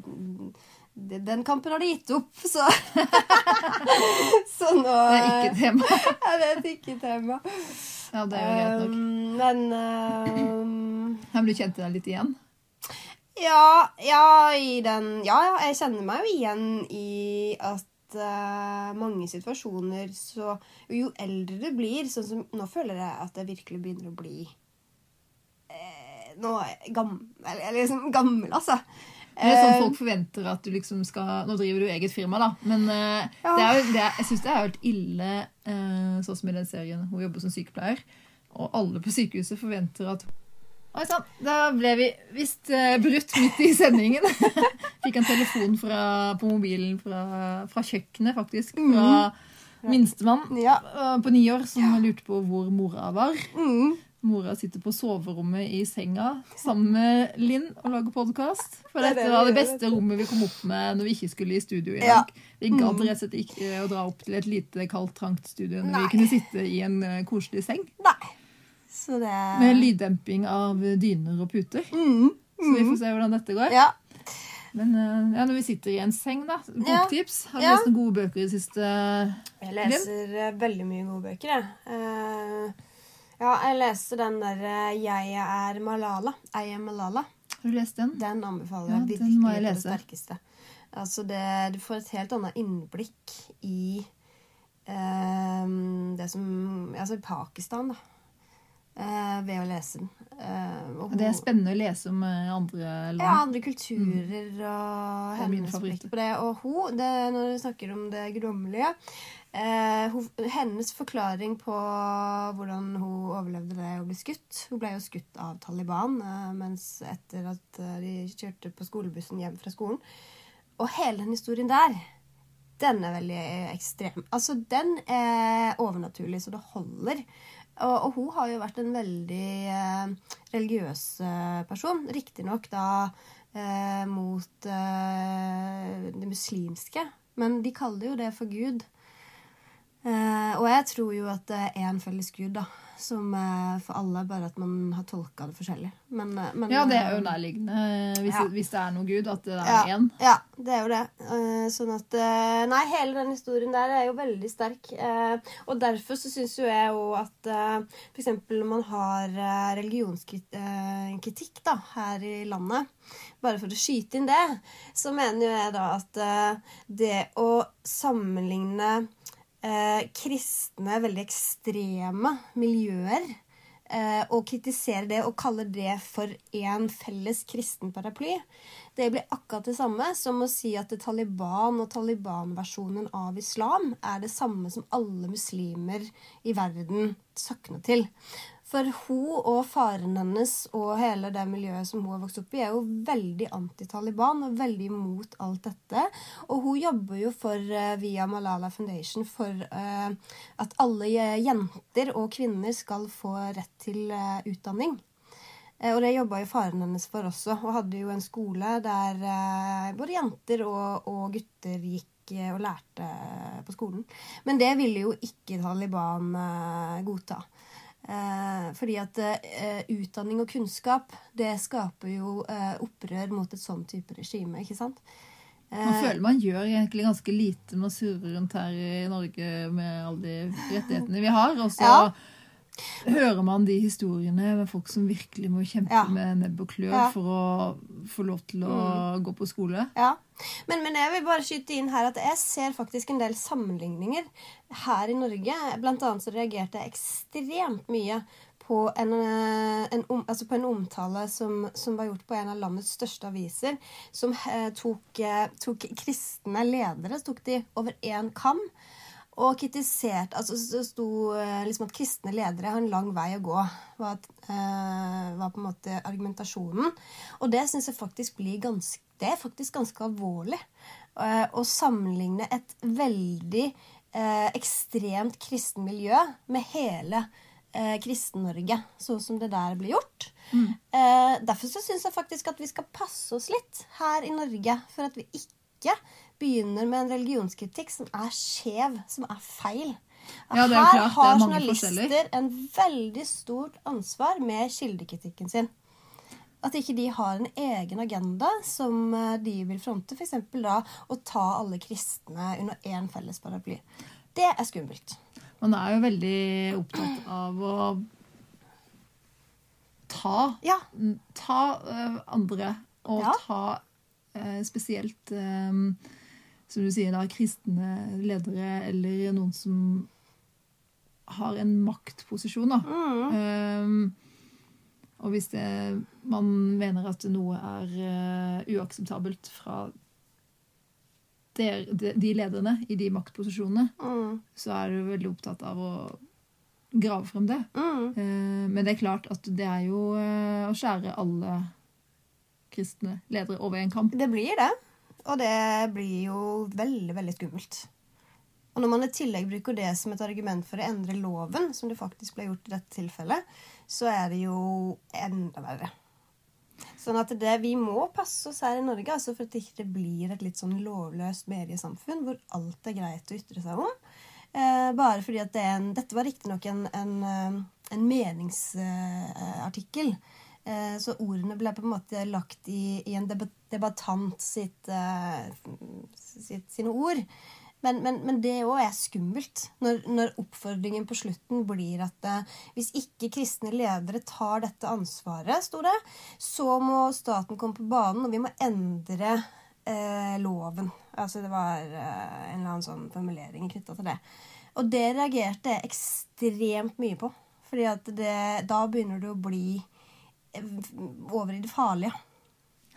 Den kampen har de gitt opp, så Så nå Det er ikke tema. Ja, det er et ikke-tema. Ja, det er jo greit nok. Um, men um, du kjent deg litt igjen? ja, ja, i den Ja, ja, jeg kjenner meg jo igjen i at at uh, mange situasjoner så Jo eldre du blir sånn som, Nå føler jeg at jeg virkelig begynner å bli eh, Nå gammel, eller liksom gammel, altså. Det er sånn Eh, folk forventer at du liksom skal Nå driver du eget firma, da, men uh, Ja. det er det er, jeg syns det er helt ille, uh, sånn som i den serien. Hun jobber som sykepleier, og alle på sykehuset forventer at Oi sann, da ble vi visst eh, brutt midt i sendingen. Fikk en telefon fra, på mobilen fra, fra kjøkkenet, faktisk. Fra minstemann Ja. eh, på ni år som lurte på hvor mora var. Mm. Mora sitter på soverommet i senga sammen med Linn og lager podkast. For Det det dette var det beste rommet vi kom opp med når vi ikke skulle i studio i Ja. Mm. dag. Vi gadd rett og slett ikke å dra opp til et lite, kaldt, trangt studio når Nei. vi kunne sitte i en eh, koselig seng. Nei. Så det Med lyddemping av dyner og puter. mm. Så vi får se hvordan dette går. Ja. Men eh, ja, når vi sitter i en seng, da. Boktips. Har du Ja. lest noen gode bøker i det siste? Jeg leser eh, veldig mye gode bøker, jeg. Eh, ja, jeg leste den der eh, 'Jeg er Malala'. I am Malala. Har du lest den? Den anbefaler Ja, jeg den må jeg på det sterkeste. Altså det, du får et helt annet innblikk i eh, det som Altså i Pakistan, da. Eh, ved å lese den. Eh, og Det er spennende å lese om eh, andre land. Ja, andre kulturer og er mine hennes blikk på det. Og hun, det, når vi snakker om det guddommelige eh, Hennes forklaring på hvordan hun overlevde det å bli skutt Hun ble jo skutt av Taliban eh, mens etter at de kjørte på skolebussen hjem fra skolen. Og hele den historien der, den er veldig ekstrem. Altså, den er overnaturlig, så det holder. Og, og hun har jo vært en veldig eh, religiøs eh, person. Riktignok da eh, mot eh, det muslimske, men de kaller jo det for Gud. Eh, og jeg tror jo at det er en felles Gud, da. Som eh, for alle, bare at man har tolka det forskjellig. Men, eh, men, Ja, det er jo nærliggende, hvis, Ja. hvis det er noe Gud, at det er én. Ja, det er jo det. Eh, sånn at Nei, hele den historien der er jo veldig sterk. eh, og derfor så syns jo jeg jo at uh, f.eks. når man har religionskritikk da, her i landet, bare for å skyte inn det, så mener jo jeg da at det å sammenligne eh, kristne, veldig ekstreme miljøer eh, og kritisere det og kalle det for en felles kristen paraply, det blir akkurat det samme som å si at Taliban og Taliban-versjonen av islam er det samme som alle muslimer i verden sakner til. For hun og faren hennes og hele det miljøet som hun har vokst opp i, er jo veldig anti-Taliban og veldig imot alt dette. Og hun jobber jo for, eh, via Malala Foundation for eh, at alle jenter og kvinner skal få rett til eh, utdanning. Og det jobba jo faren hennes for også, og hadde jo en skole der både jenter og, og gutter gikk og lærte på skolen. Men det ville jo ikke Taliban godta. Eh, fordi at eh, utdanning og kunnskap, det skaper jo eh, opprør mot et sånn type regime, ikke sant? Man føler man gjør egentlig ganske lite med å surre rundt her i Norge med alle de rettighetene vi har. Og så Ja. Hører man de historiene med folk som virkelig må kjempe Ja. med nebb og klør Ja. for å få lov til å gå på skole. Ja, men, men jeg vil bare skyte inn her at jeg ser faktisk en del sammenligninger her i Norge. Blant annet så reagerte jeg ekstremt mye på en, eh, en, om, altså på en omtale som, som var gjort på en av landets største aviser, som eh, tok, eh, tok kristne ledere tok de over én kam. Og kritisert altså Det sto eh, liksom at kristne ledere har en lang vei å gå. Var, eh, var på en måte argumentasjonen. Og det syns jeg faktisk blir ganske Det er faktisk ganske alvorlig. eh, å sammenligne et veldig ekstremt kristen miljø med hele eh, Kristen-Norge, sånn som det der blir gjort. Eh, derfor så syns jeg faktisk at vi skal passe oss litt her i Norge for at vi ikke begynner med en religionskritikk som er skjev, som er feil. Ja, det er Her klart, det har journalister en veldig stort ansvar med kildekritikken sin. At ikke de har en egen agenda som eh, de vil fronte. F.eks. da å ta alle kristne under én felles paraply. Det er skummelt. Man er jo veldig opptatt av å ta, Ja. ta eh, andre, og Ja. ta eh, spesielt eh, som du sier, da, kristne ledere eller noen som har en maktposisjon. da. Mm. Um, og hvis det, man mener at noe er uh, uakseptabelt fra der, de, de lederne i de maktposisjonene, Mm. så er du veldig opptatt av å grave frem det. Mm. Uh, men det er klart at det er jo uh, å skjære alle kristne ledere over en kamp. Det blir det. Og det blir jo veldig, veldig skummelt. Og når man i tillegg bruker det som et argument for å endre loven, som det faktisk ble gjort i dette tilfellet, så er det jo enda verre. Sånn at det, Vi må passe oss her i Norge altså for at det ikke blir et litt sånn lovløst mediesamfunn hvor alt er greit å ytre seg om. Eh, bare fordi at det en, Dette var riktignok en, en, eh, en meningsartikkel. Eh, så ordene ble på en måte lagt i, i en debattant sitt, eh, sitt, sine ord. Men, men, men det òg er skummelt. Når, når oppfordringen på slutten blir at eh, hvis ikke kristne ledere tar dette ansvaret, sto det, så må staten komme på banen, og vi må endre eh, loven. Altså det var eh, en eller annen sånn formulering knytta til det. Og det reagerte jeg ekstremt mye på. Fordi da begynner det å bli eh, over i det farlige.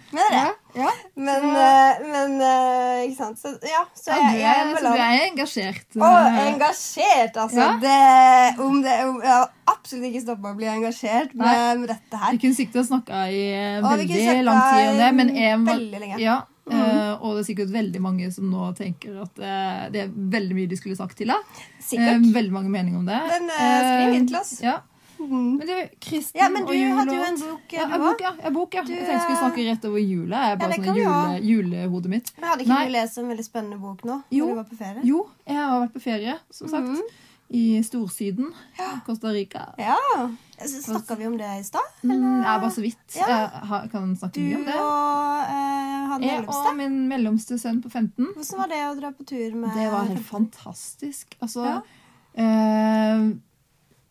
Men det er det. ja. Men, eh, men eh, Ikke sant. Så ja, så jeg, jeg, jeg så du er engasjert. Å, engasjert, altså. Ja. Det, om det, om, jeg har absolutt ikke stoppa å bli engasjert med, med dette her. Vi kunne sikkert snakka i eh, Å, veldig lang tid om det, men jeg, veldig lenge. Ja, Mm. eh, og det er sikkert veldig mange som nå tenker at uh, det er veldig mye de skulle sagt til deg. Eh, veldig mange meninger om det. Men, skriv inn til oss. Ja. Mhm. Men du, Kristen Ja, men du og jul hadde jo en bok, Ja, du òg. bok, ja. En bok, ja. Du, Jeg tenkte vi skulle snakke rett over jula. Jeg er bare ja, sånn jule, julehodet mitt. Men hadde ikke Nei. du lest en veldig spennende bok nå? Jo. Når du var på ferie? Jo, jeg har vært på ferie, som sagt. Mhm. I Storsyden. Costa Rica. Ja. Snakka vi om det i stad? Mm, ja, bare så vidt. Ja. Jeg kan snakke Du mye om det. og eh, han Jeg mellomste? og min mellomste sønn på 15. Hvordan var det å dra på tur med Det var helt fantastisk. Altså Ja. eh,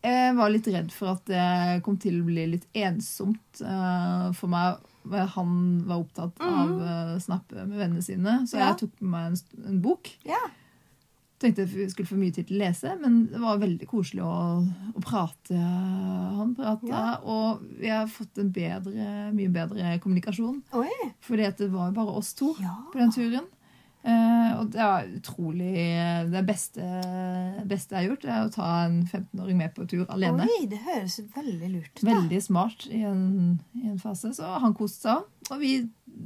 Jeg var litt redd for at det kom til å bli litt ensomt eh, for meg. Han var opptatt av å snappe med vennene sine, så Mhm. Jeg tok med meg en, en bok. Ja. Tenkte jeg skulle få mye tid til å lese, men det var veldig koselig å, å prate. Han prata, Ja. og vi har fått en bedre, mye bedre kommunikasjon. Oi. Fordi det var jo bare oss to Ja. på den turen. Eh, og det var utrolig Det beste, beste jeg har gjort, er å ta en 15-åring med på tur alene. Oi, det høres veldig lurt ut. Veldig smart i en, i en fase. Så han koste seg. Og vi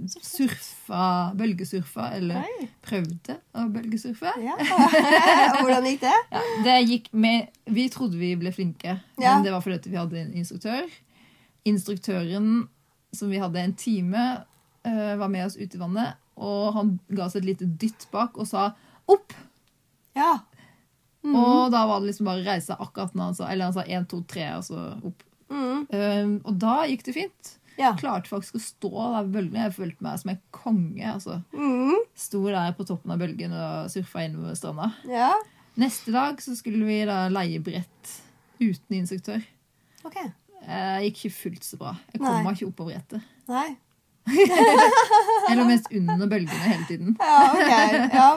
surfa, bølgesurfa, eller Oi. prøvde å bølgesurfe. Ja. Og Hvordan gikk det? Ja, det gikk med Vi trodde vi ble flinke, Ja. men det var fordi vi hadde en instruktør. Instruktøren, som vi hadde en time, eh, var med oss ut i vannet, og han ga oss et lite dytt bak og sa 'opp'. Ja. Mm. Og da var det liksom bare å reise akkurat når han sa Eller han sa 1, 2, 3, og så opp. Mm. Um, og da gikk det fint. Ja. Klarte faktisk å stå der på bølgene. Jeg følte meg som en konge. altså. Mm. Sto der på toppen av bølgen og surfa innover stranda. ja. Neste dag så skulle vi da leie brett uten instruktør. Ok. Jeg gikk ikke fullt så bra. Jeg kom meg ikke opp på brettet. Nei. Lå mest under bølgene hele tiden. Ja, ok. Ja.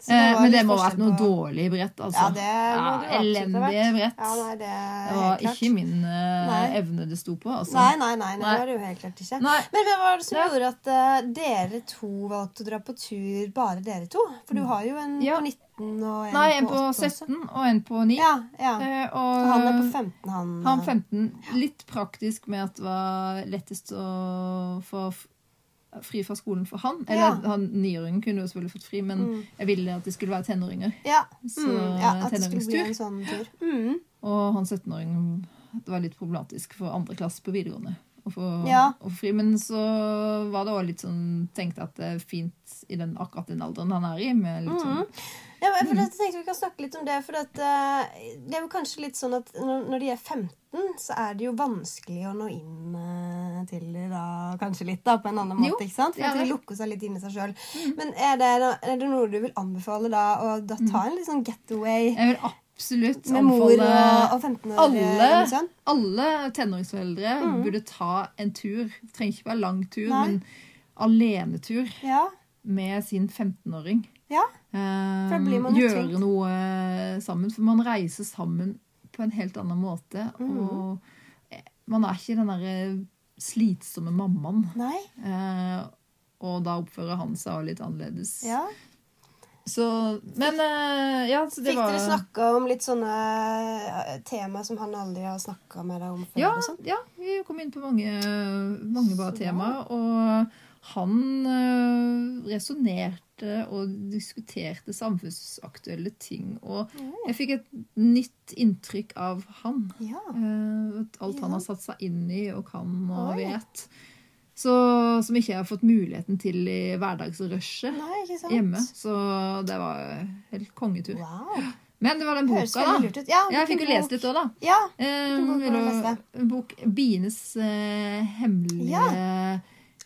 Så Eh, Men det må ha vært noe på- dårlig brett. altså. Ja, det må det absolutt Elendige brett. Ja, nei, det, Det var ikke min uh, Nei. evne det sto på. altså. Nei, nei, nei, nei, det var det jo helt klart ikke. Nei. Men hva var det som Ja. gjorde at uh, dere to valgte å dra på tur, bare dere to? For du har jo en Ja. på 19 og en Nei, en på på 17 også. 17 og en på 9. Ja, ja. Og, og han er på 15, han. han eh, 15. Litt praktisk med at det var lettest å få fri fra skolen for han. Eller Ja. han niåringen kunne jo selvfølgelig fått fri, men Mm. jeg ville at de skulle være tenåringer. Ja. Så Mm, ja, at det skulle bli tenåringstur. en sånn tur. Mm. Og han 17-åringen Det var litt problematisk for andre klasse på videregående å få, Ja. fri. Men så var det òg litt sånn tenkt at det er fint i den, akkurat den alderen han er i. Med litt sånn, Mhm. Ja, for jeg tenkte Vi kan snakke litt om det. For at, eh, det er jo kanskje litt sånn at når, de er 15, så er det jo vanskelig å nå inn eh, til da, kanskje litt da, på en annen Jo, måte. ikke sant? For ja at de lukker seg litt inn i seg sjøl. Men er det, er det noe du vil anbefale da? Å da ta en litt sånn getaway Jeg vil absolutt med mor og, og 15 år alle, alle tenåringsforeldre mm. burde ta en tur. Det trenger ikke være lang tur, Nei. men alenetur. Ja. med sin 15-åring. Ja. Eh, gjøre noe sammen. For man reiser sammen på en helt annen måte. Mm. Og eh, man er ikke den derre slitsomme mammaen. Nei. Eh, og da oppfører han seg litt annerledes. Ja. Så Men eh, ja, så det Fikk var dere snakka om litt sånne eh, tema som han aldri har snakka med deg om før? Ja, sånn? ja, vi kom inn på mange, mange bra. temaer. Og han øh, resonnerte og diskuterte samfunnsaktuelle ting. Og jeg fikk et nytt inntrykk av han. Ja. Eh, alt han har satt seg inn i og kan og vet. Så, som ikke jeg har fått muligheten til i hverdagsrushet hjemme. Så det var helt kongetur. Wow. Men det var den boka, da. Ja, Ja, jeg fikk jo lest litt òg, da. Ja. Eh, Hvilken bok var det bok 'Bienes uh, hemmelige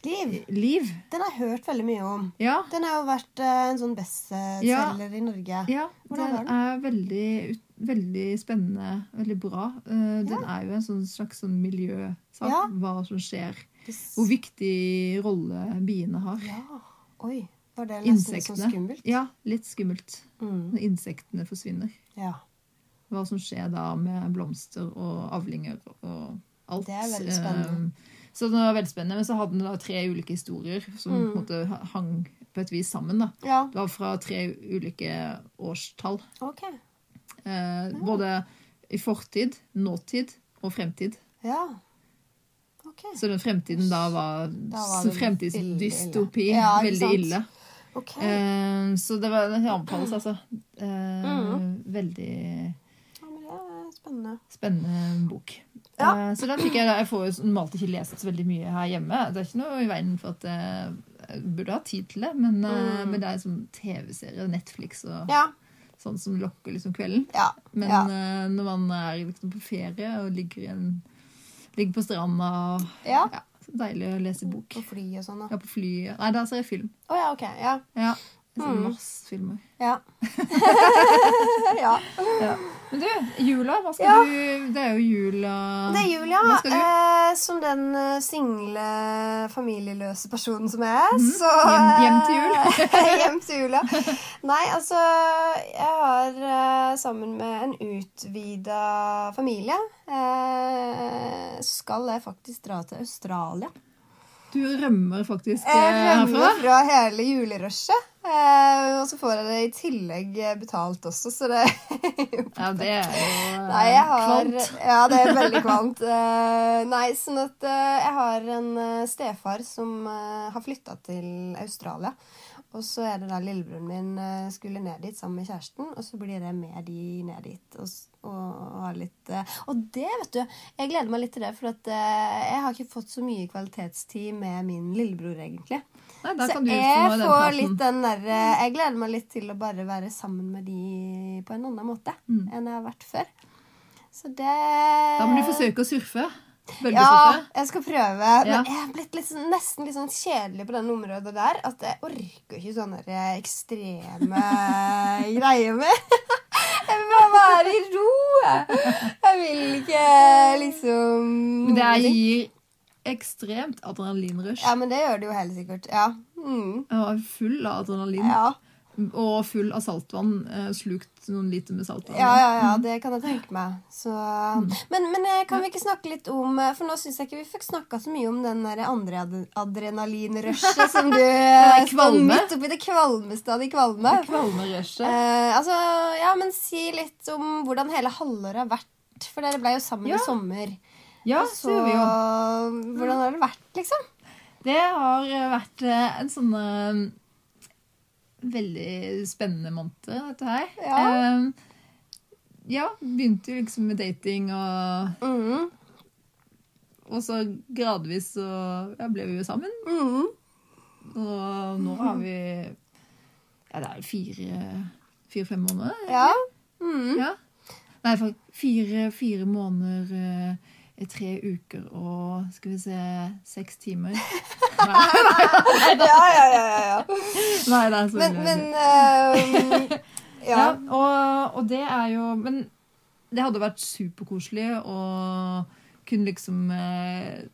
Liv. liv'. Den har jeg hørt veldig mye om. Ja, Den har jo vært eh, en sånn bestselger i Norge. ja Hvordan den er veldig, veldig spennende. Veldig bra. Den den er jo en sånn slags sånn miljøsak. Ja. Hva som skjer. Hvor viktig rolle biene har. Ja. Oi. Var det nesten Insektene. sånn skummelt? Ja, litt skummelt Mm. når insektene forsvinner. Ja. Hva som skjer da med blomster og avlinger og alt. Det er veldig spennende. Eh, Så det var veldig spennende. Men så hadde den da tre ulike historier som Mm. på en måte hang på et vis sammen. da. ja. Det var fra tre ulike årstall. OK. Eh, både i fortid, nåtid og fremtid. Ja. OK. Så den fremtiden da var, Da var fremtidsdystopi. ille. Ja, veldig sant? ille. Ok. Eh, så det var den anbefales, altså. Eh, Mm. Veldig Ja, men det er spennende. spennende bok. Ja. Eh, så den fikk jeg, jeg får jo normalt ikke lest så veldig mye her hjemme. Det er ikke noe i veien for at jeg, jeg burde ha tid til det, men, eh, Mm. men det er liksom TV-serier, Netflix og Ja. sånn som lokker liksom kvelden. Ja. Men eh, når man er liksom på ferie og ligger, i en, ligger på stranda og ja. ja, Deilig å lese bok. På fly og sånn, da. Ja, på fly. Nei, da ser jeg film. Å ja, OK. Ja. Ja, ser Mm. masse filmer. Ja. ja. Men du, jula, hva skal Ja. du Det er jo jula Det er jul, ja. Eh, som den eh, single, familieløse personen som jeg er, så Mhm. Hjem- hjem til jul. hjem til jul, ja. Nei, altså Jeg har eh, sammen med en utvida familie eh, Skal jeg faktisk dra til Australia. Du rømmer faktisk herfra? Jeg eh, rømmer herfra. fra hele julerushet. Eh, og så får jeg det i tillegg eh, betalt også, så det Ja, det er jo Nei, jeg har kvant. Ja, det er veldig kvant. Nei, sånn at jeg har en stefar som har flytta til Australia. Og så er det da lillebroren min eh, skulle ned dit sammen med kjæresten, og så blir jeg med de ned dit. Og, og, og litt eh, Og det, vet du, jeg gleder meg litt til det, for at eh, jeg har ikke fått så mye kvalitetstid med min lillebror, egentlig. Nei, Så jeg får litt den der eh, Jeg gleder meg litt til å bare være sammen med de på en annen måte Mm. enn jeg har vært før. Så det Da må du forsøke å surfe. Ja, jeg skal prøve. Ja. Men jeg er blitt litt, sånn- nesten litt sånn kjedelig på den området der. At jeg orker ikke sånne ekstreme greier med. Jeg vil bare være i ro. jeg. Vil ikke liksom Men det gir ekstremt adrenalinrush. Ja, men det gjør det jo helt sikkert. Ja. Mm. Jeg var full av adrenalin. Ja. Og full av saltvann. eh, Slukt noen liter med saltvann. Ja, ja, ja, det kan jeg tenke meg. Så, men, men eh, kan vi ikke snakke litt om eh, For nå syns jeg ikke vi fikk snakka så mye om den der andre ad adrenalinrushet som du står midt oppi det kvalmeste av de kvalme. Kvalmerushet. Eh, altså, ja, men si litt om hvordan hele halvåret har vært. For dere ble jo sammen Ja. i sommer. Ja, Og så vi jo. hvordan har det vært, liksom? Det har vært en sånn veldig spennende måned, dette her. Ja. Um, ja, begynte jo liksom med dating, og, Mm. og så gradvis så ja, ble vi jo sammen. Mm. Og nå har vi Ja, det er fire fire-fem måneder. Ja. Mm. Ja. Nei, fire, fire måneder, eh, tre uker og skal vi se seks timer. Nei, ja, ja, ja, ja, ja. nei det er så Men, men uh, Ja, Ja. og, og det er jo Men det hadde vært superkoselig å kunne liksom eh,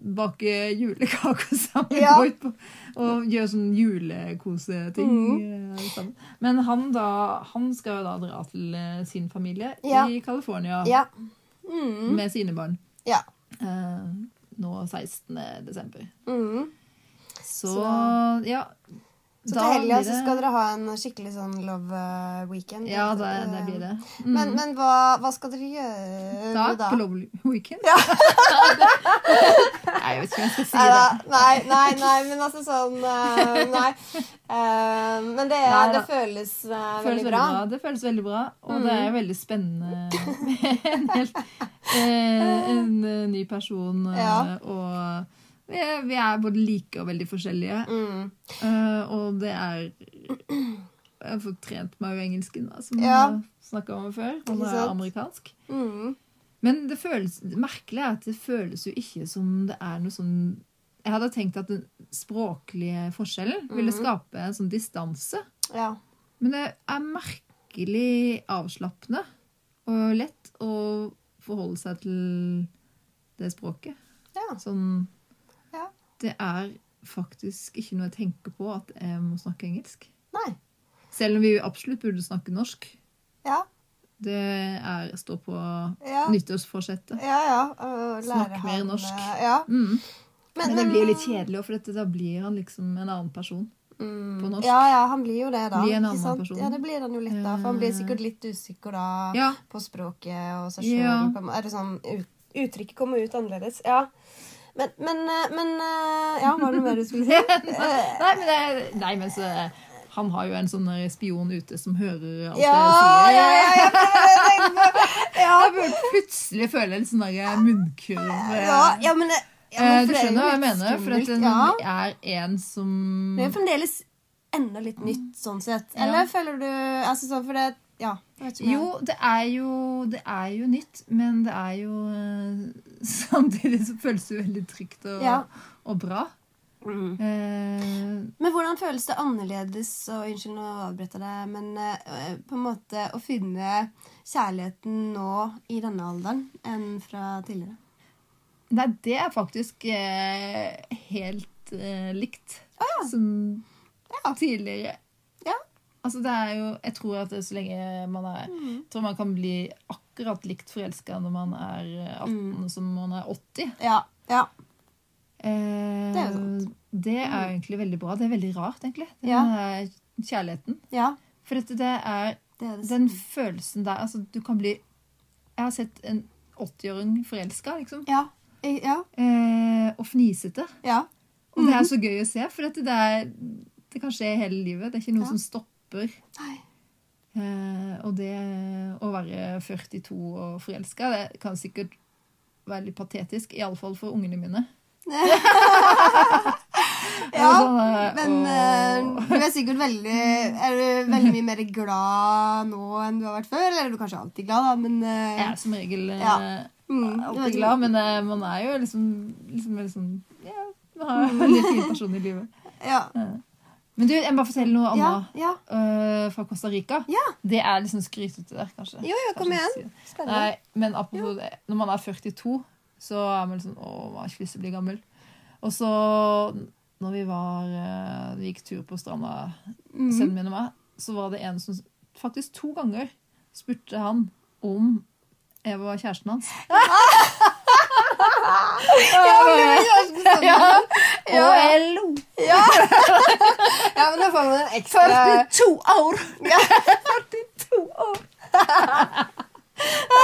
bake julekaker sammen. Ja. på, og gjøre sånn julekoseting. Mhm. eh, sammen. Men han da, han skal jo da dra til eh, sin familie Ja. i California Ja. Mm. med sine barn. Ja. Eh, nå 16. desember. Mm. Så, Så- ja. Så da til helga det... så skal dere ha en skikkelig sånn love eh, weekend? Ja, det, det blir det. Mm. Men, men hva, hva skal dere gjøre da, da? på Love Weekend? Ja. Nei, jeg vet ikke om jeg skal si Nei, det. nei, nei, nei, men altså sånn eh, Nei. Eh, men det, Nei, det føles eh, føles veldig bra. Mm. Det føles veldig bra, og det er veldig spennende med en helt eh, en eh, ny person. eh, Ja. Og vi er, vi er både like og veldig forskjellige. Mm. Uh, og det er Jeg har fått trent meg jo engelsken, da, som Ja. vi snakka om før. Han er amerikansk. Mm. Men det føles, det merkelige er at det føles jo ikke som det er noe sånn Jeg hadde tenkt at den språklige forskjellen ville Mhm. skape en sånn distanse. Ja. Men det er merkelig avslappende og lett å forholde seg til det språket. Ja. Sånn. Det er faktisk ikke noe jeg tenker på at jeg må snakke engelsk. Nei. Selv om vi absolutt burde snakke norsk. Ja. Det er, står på Ja. nyttårsforsettet. Ja, ja. Snakk mer han, norsk. eh, Ja. Mm. Men, Men det blir jo litt kjedelig, også, for dette, da blir han liksom en annen person. mm, på norsk. Ja, ja, han blir jo det, da. Blir en annen sant? person. Ja, det blir han jo litt, da. For han blir sikkert litt usikker da Ja, på språket og seg sjøl. Ja. Sånn ut, Uttrykket kommer ut annerledes. Ja. Men, men, eh, men eh, Ja, var det noe mer du skulle si? Eh, Nei, men, det, nei, men så, han har jo en sånn spion ute som hører alt Ja, jeg sier. ja, ja, ja. Jeg burde plutselig føle en sånn munnkurv. Ja, ja, men, det- ja, men Eh, du det er skjønner hva jeg mener? mener? For skummelt, det er en som Det er jo fremdeles enda litt nytt, sånn sett. Eller føler du altså sånn for det Ja. Jo, det er jo, det er jo nytt, men det er jo eh, Samtidig så føles det veldig trygt og, Ja. og bra. Mm. Eh, Men hvordan føles det annerledes og Unnskyld, nå avbrøt jeg deg, men eh, på en måte å finne kjærligheten nå i denne alderen enn fra tidligere? nei, det er faktisk eh, helt eh, likt som Ja. tidligere. Altså, det er jo Jeg tror at så lenge man er Mm. Tror man kan bli akkurat likt forelska når man er eh, 18 Mm. som man er 80. Ja. ja. Eh, Det er jo sant. det er egentlig veldig bra. Det er veldig rart, egentlig. Den Ja. kjærligheten. ja. For dette, det er Det er det den følelsen der Altså, du kan bli Jeg har sett en 80-åring forelska, liksom. Ja. Ja. Eh, og fnisete. Ja. Og det er så gøy å se, for dette, det, er, det kan skje hele livet. Det er ikke noe Ja. som stopper. Nei. Eh, og det å være 42 og forelska, det kan sikkert være litt patetisk. Iallfall for ungene mine. Ja, sånn, men og- eh, du er sikkert veldig Er du veldig mye mer glad nå enn du har vært før? Eller er du kanskje alltid glad, da, men eh, Jeg er som regel eh, Ja. mm, alltid glad, men man er jo liksom, liksom, liksom Ja, man har en veldig fin person i livet. Ja. Men du, jeg må bare fortelle noe Ja, annet ja. eh, fra Costa Rica. ja. Det er liksom skrytete der, kanskje. Jo, jo, kom igjen. Nei, men apropos det, når man er 42, så er man liksom Å, man har ikke lyst til å bli gammel. Og så, når vi var uh, Vi gikk tur på stranda, mm. sønnen min og meg, så var det en som faktisk to ganger spurte han om jeg var kjæresten hans. Ja, men det var kjæresten sammen. Ja, Ja, og ja. jeg lo. Ja. ja, men da får man en ekstra 42 år! ja. 42 år!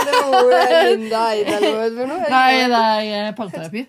Det var Linda Eide eller var for noe. Nei, det er eh, parterapi.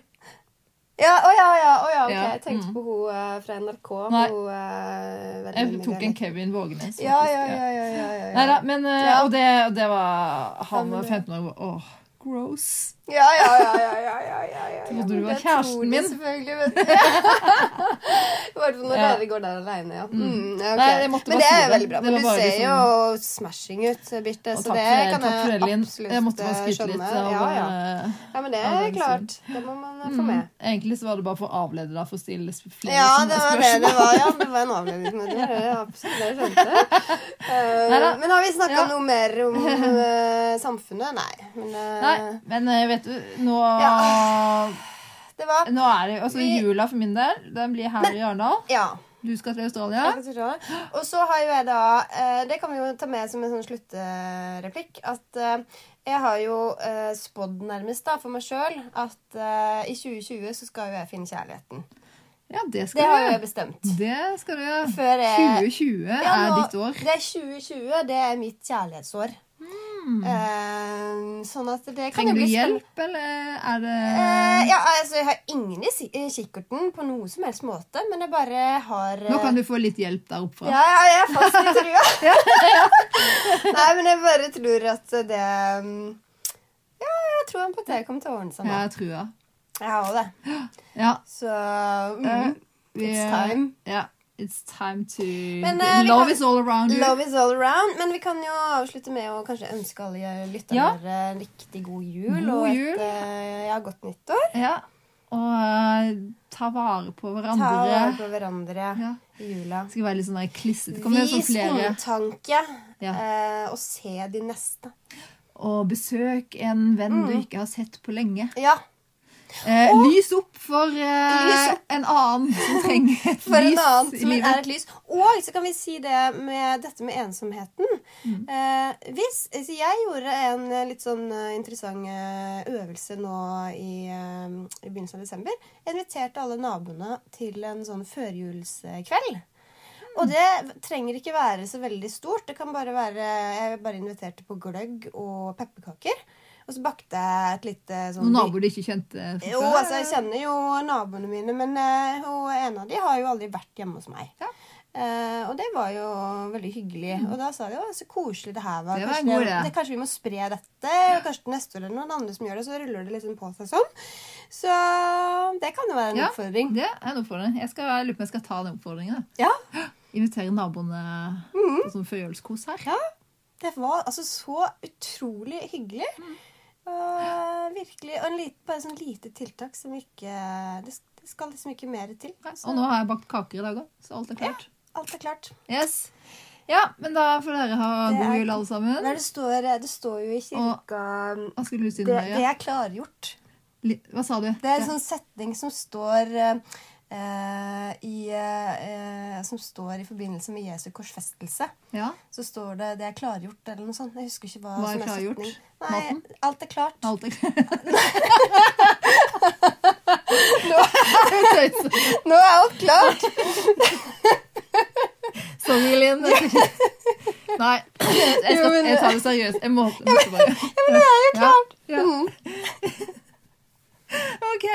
Ja, å ja, ja, å ja, ok. Jeg tenkte mm. på hun uh, fra NRK. Nei. Hun, uh, Jeg tok en. Kevin Vågenes. Ja, faktisk, ja, ja. ja, ja, ja, Nei ja. da, men uh, Ja. Og det, det var Han var 15 år Åh, gross. Ja, ja, ja, ja, ja, ja, ja, ja. Trodde du var det kjæresten min? Selvfølgelig, vet du. I hvert fall når Ja. dere går der alene, ja. Mm, ja, ok. Nei, jeg måtte men det er det. veldig bra. Det Men du ser liksom- jo smashing ut, Birte, så det for det, kan for det, jeg Linn. absolutt Jeg måtte bare eh, skryte litt. Av, Ja, ja. eh, ja, men det er klart. Det må man eh, få mm, med. Egentlig så var det bare for å avlede deg for å stille flere Ja, det var det spørsmål. det var. Ja, det var en avledning det. det er Absolutt, det skjønte jeg. Eh. Men har vi snakka noe mer om uh, samfunnet? Nei. Men, uh, Nei, men eh, vet du, nå Ja. det hva? Nå er det altså Vi- jula for min del. Den blir her i Arendal. Ja. Du skal til Australia. Det. Og så har jo jeg da eh, Det kan vi jo ta med som en sånn sluttreplikk. At eh, jeg har jo eh, spådd nærmest da for meg sjøl at eh, i 2020 så skal jo jeg finne kjærligheten. Ja, det Det skal har du jo jeg bestemt. Det skal du gjøre. Før jeg 2020 Ja, er ditt år. Det er 2020. Det er mitt kjærlighetsår. Eh, sånn at det kan Trenger jo du bli spennende. hjelp, eller er det uh, ja, altså, jeg har ingen i si- kikkerten på noe som helst måte, men jeg bare har Nå eh, kan du få litt hjelp der oppe fra. Ja, ja, jeg er fast i trua. Nei, men jeg bare tror at det um... Ja, jeg tror på at det kommer til å ordne seg nå. Ja, jeg tror jeg. Jeg har òg det. Ja. Så mm, Eh, It's time. Ja. It's time to Men, uh, Love kan- is all around you. Love is all around. Men vi kan jo avslutte med å kanskje ønske alle lytterne Ja. en riktig god jul. God og et jul. eh, ja, godt nyttår. Ja. Og uh, ta vare på Ta hverandre. vare på hverandre Ja. i jula. Skal være litt sånn klissete. Sånn Vis omtanke, Ja. eh, og se de neste. Og besøk en venn du Mm. ikke har sett på lenge. Ja, Eh, lys opp for eh, opp. en annen som trenger et For en lys annen i som er et lys. Og så kan vi si det med dette med ensomheten. Mm. Eh, hvis, så jeg gjorde en litt sånn eh, interessant eh, øvelse nå i, eh, i begynnelsen av desember. Jeg inviterte alle naboene til en sånn førjulskveld. Og det trenger ikke være så veldig stort. Det kan bare være Jeg bare inviterte på gløgg og pepperkaker. Og så bakte jeg et lite sånn Noen naboer du ikke kjente før? jo, altså jeg kjenner jo naboene mine, men eh, hun, en av de har jo aldri vært hjemme hos meg. Ja. Uh, og det var jo veldig hyggelig. Og da sa de å, så koselig det her var. Det var kanskje, god ja. det, kanskje vi må spre dette, og kanskje neste år er det noen andre som gjør det, så ruller det liksom på seg sånn. Så det kan jo være en Ja. oppfordring. Det er en oppfordring. Jeg, skal, jeg lurer på om jeg skal ta den oppfordringen. Ja, Invitere naboene på sånn førjulskos her. Ja. det var altså så utrolig hyggelig. Mm. Og virkelig, og en lite, bare sånn lite tiltak som ikke Det, skal liksom ikke mer til. Så Og nå har jeg bakt kaker i dag òg, så alt er klart. Ja, alt er klart. Yes. Ja, men da får dere ha god jul, alle sammen. Nei, det, står, det står jo i kirka Hva skulle du si det, det er klargjort. Hva sa du? Det er en sånn setning som står eh, i eh, Som står i forbindelse med Jesu korsfestelse. Ja, Så står det 'det er klargjort' eller noe sånt. Jeg husker ikke hva, Hva er som er klargjort? setning. Nei, Maten? alt er klart. alt er Nå er alt klart! Skal ikke- Nei, jeg, skal, jeg tar det seriøst. Jeg må, måtte bare Ja, men det er jo klart! Ja. Mhm. OK.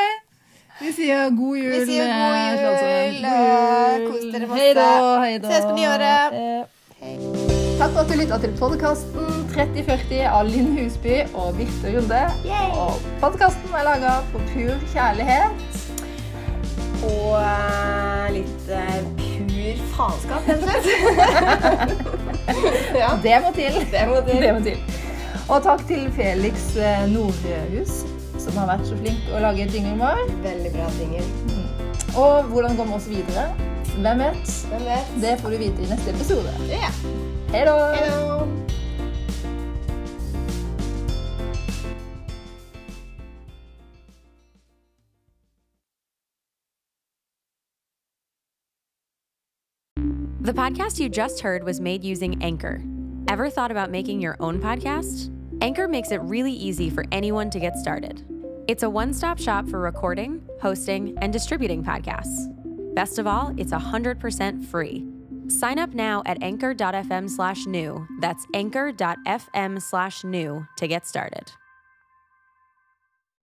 Vi sier god jul. Vi sier god eh, jul, og kos dere masse. Hei da. Hei da. Ses på nyåret. Eh, Hei. Takk for at du lytta til podkasten 3040 av Linn Husby og Birte Runde. Yay. Og podkasten er laga for pur kjærlighet. Og uh, litt uh, pur faenskap, rett og slett. ja. Det må til. Det må til. Det må til. Og takk til Felix eh, Nordhus, som har vært så flink å lage jinglen vår. Veldig bra ting. Mm. Og hvordan går vi oss videre? Hvem vet? Hvem vet? Det får du vite i neste episode. Ja. Hei da! The podcast you just heard was made using Anchor. Ever thought about making your own podcast? Anchor makes it really easy for anyone to get started. It's a one stop shop for recording, hosting, and distributing podcasts. Best of all, it's 100% free. Sign up now at anchor.fm slash new. That's anchor.fm slash new to get started.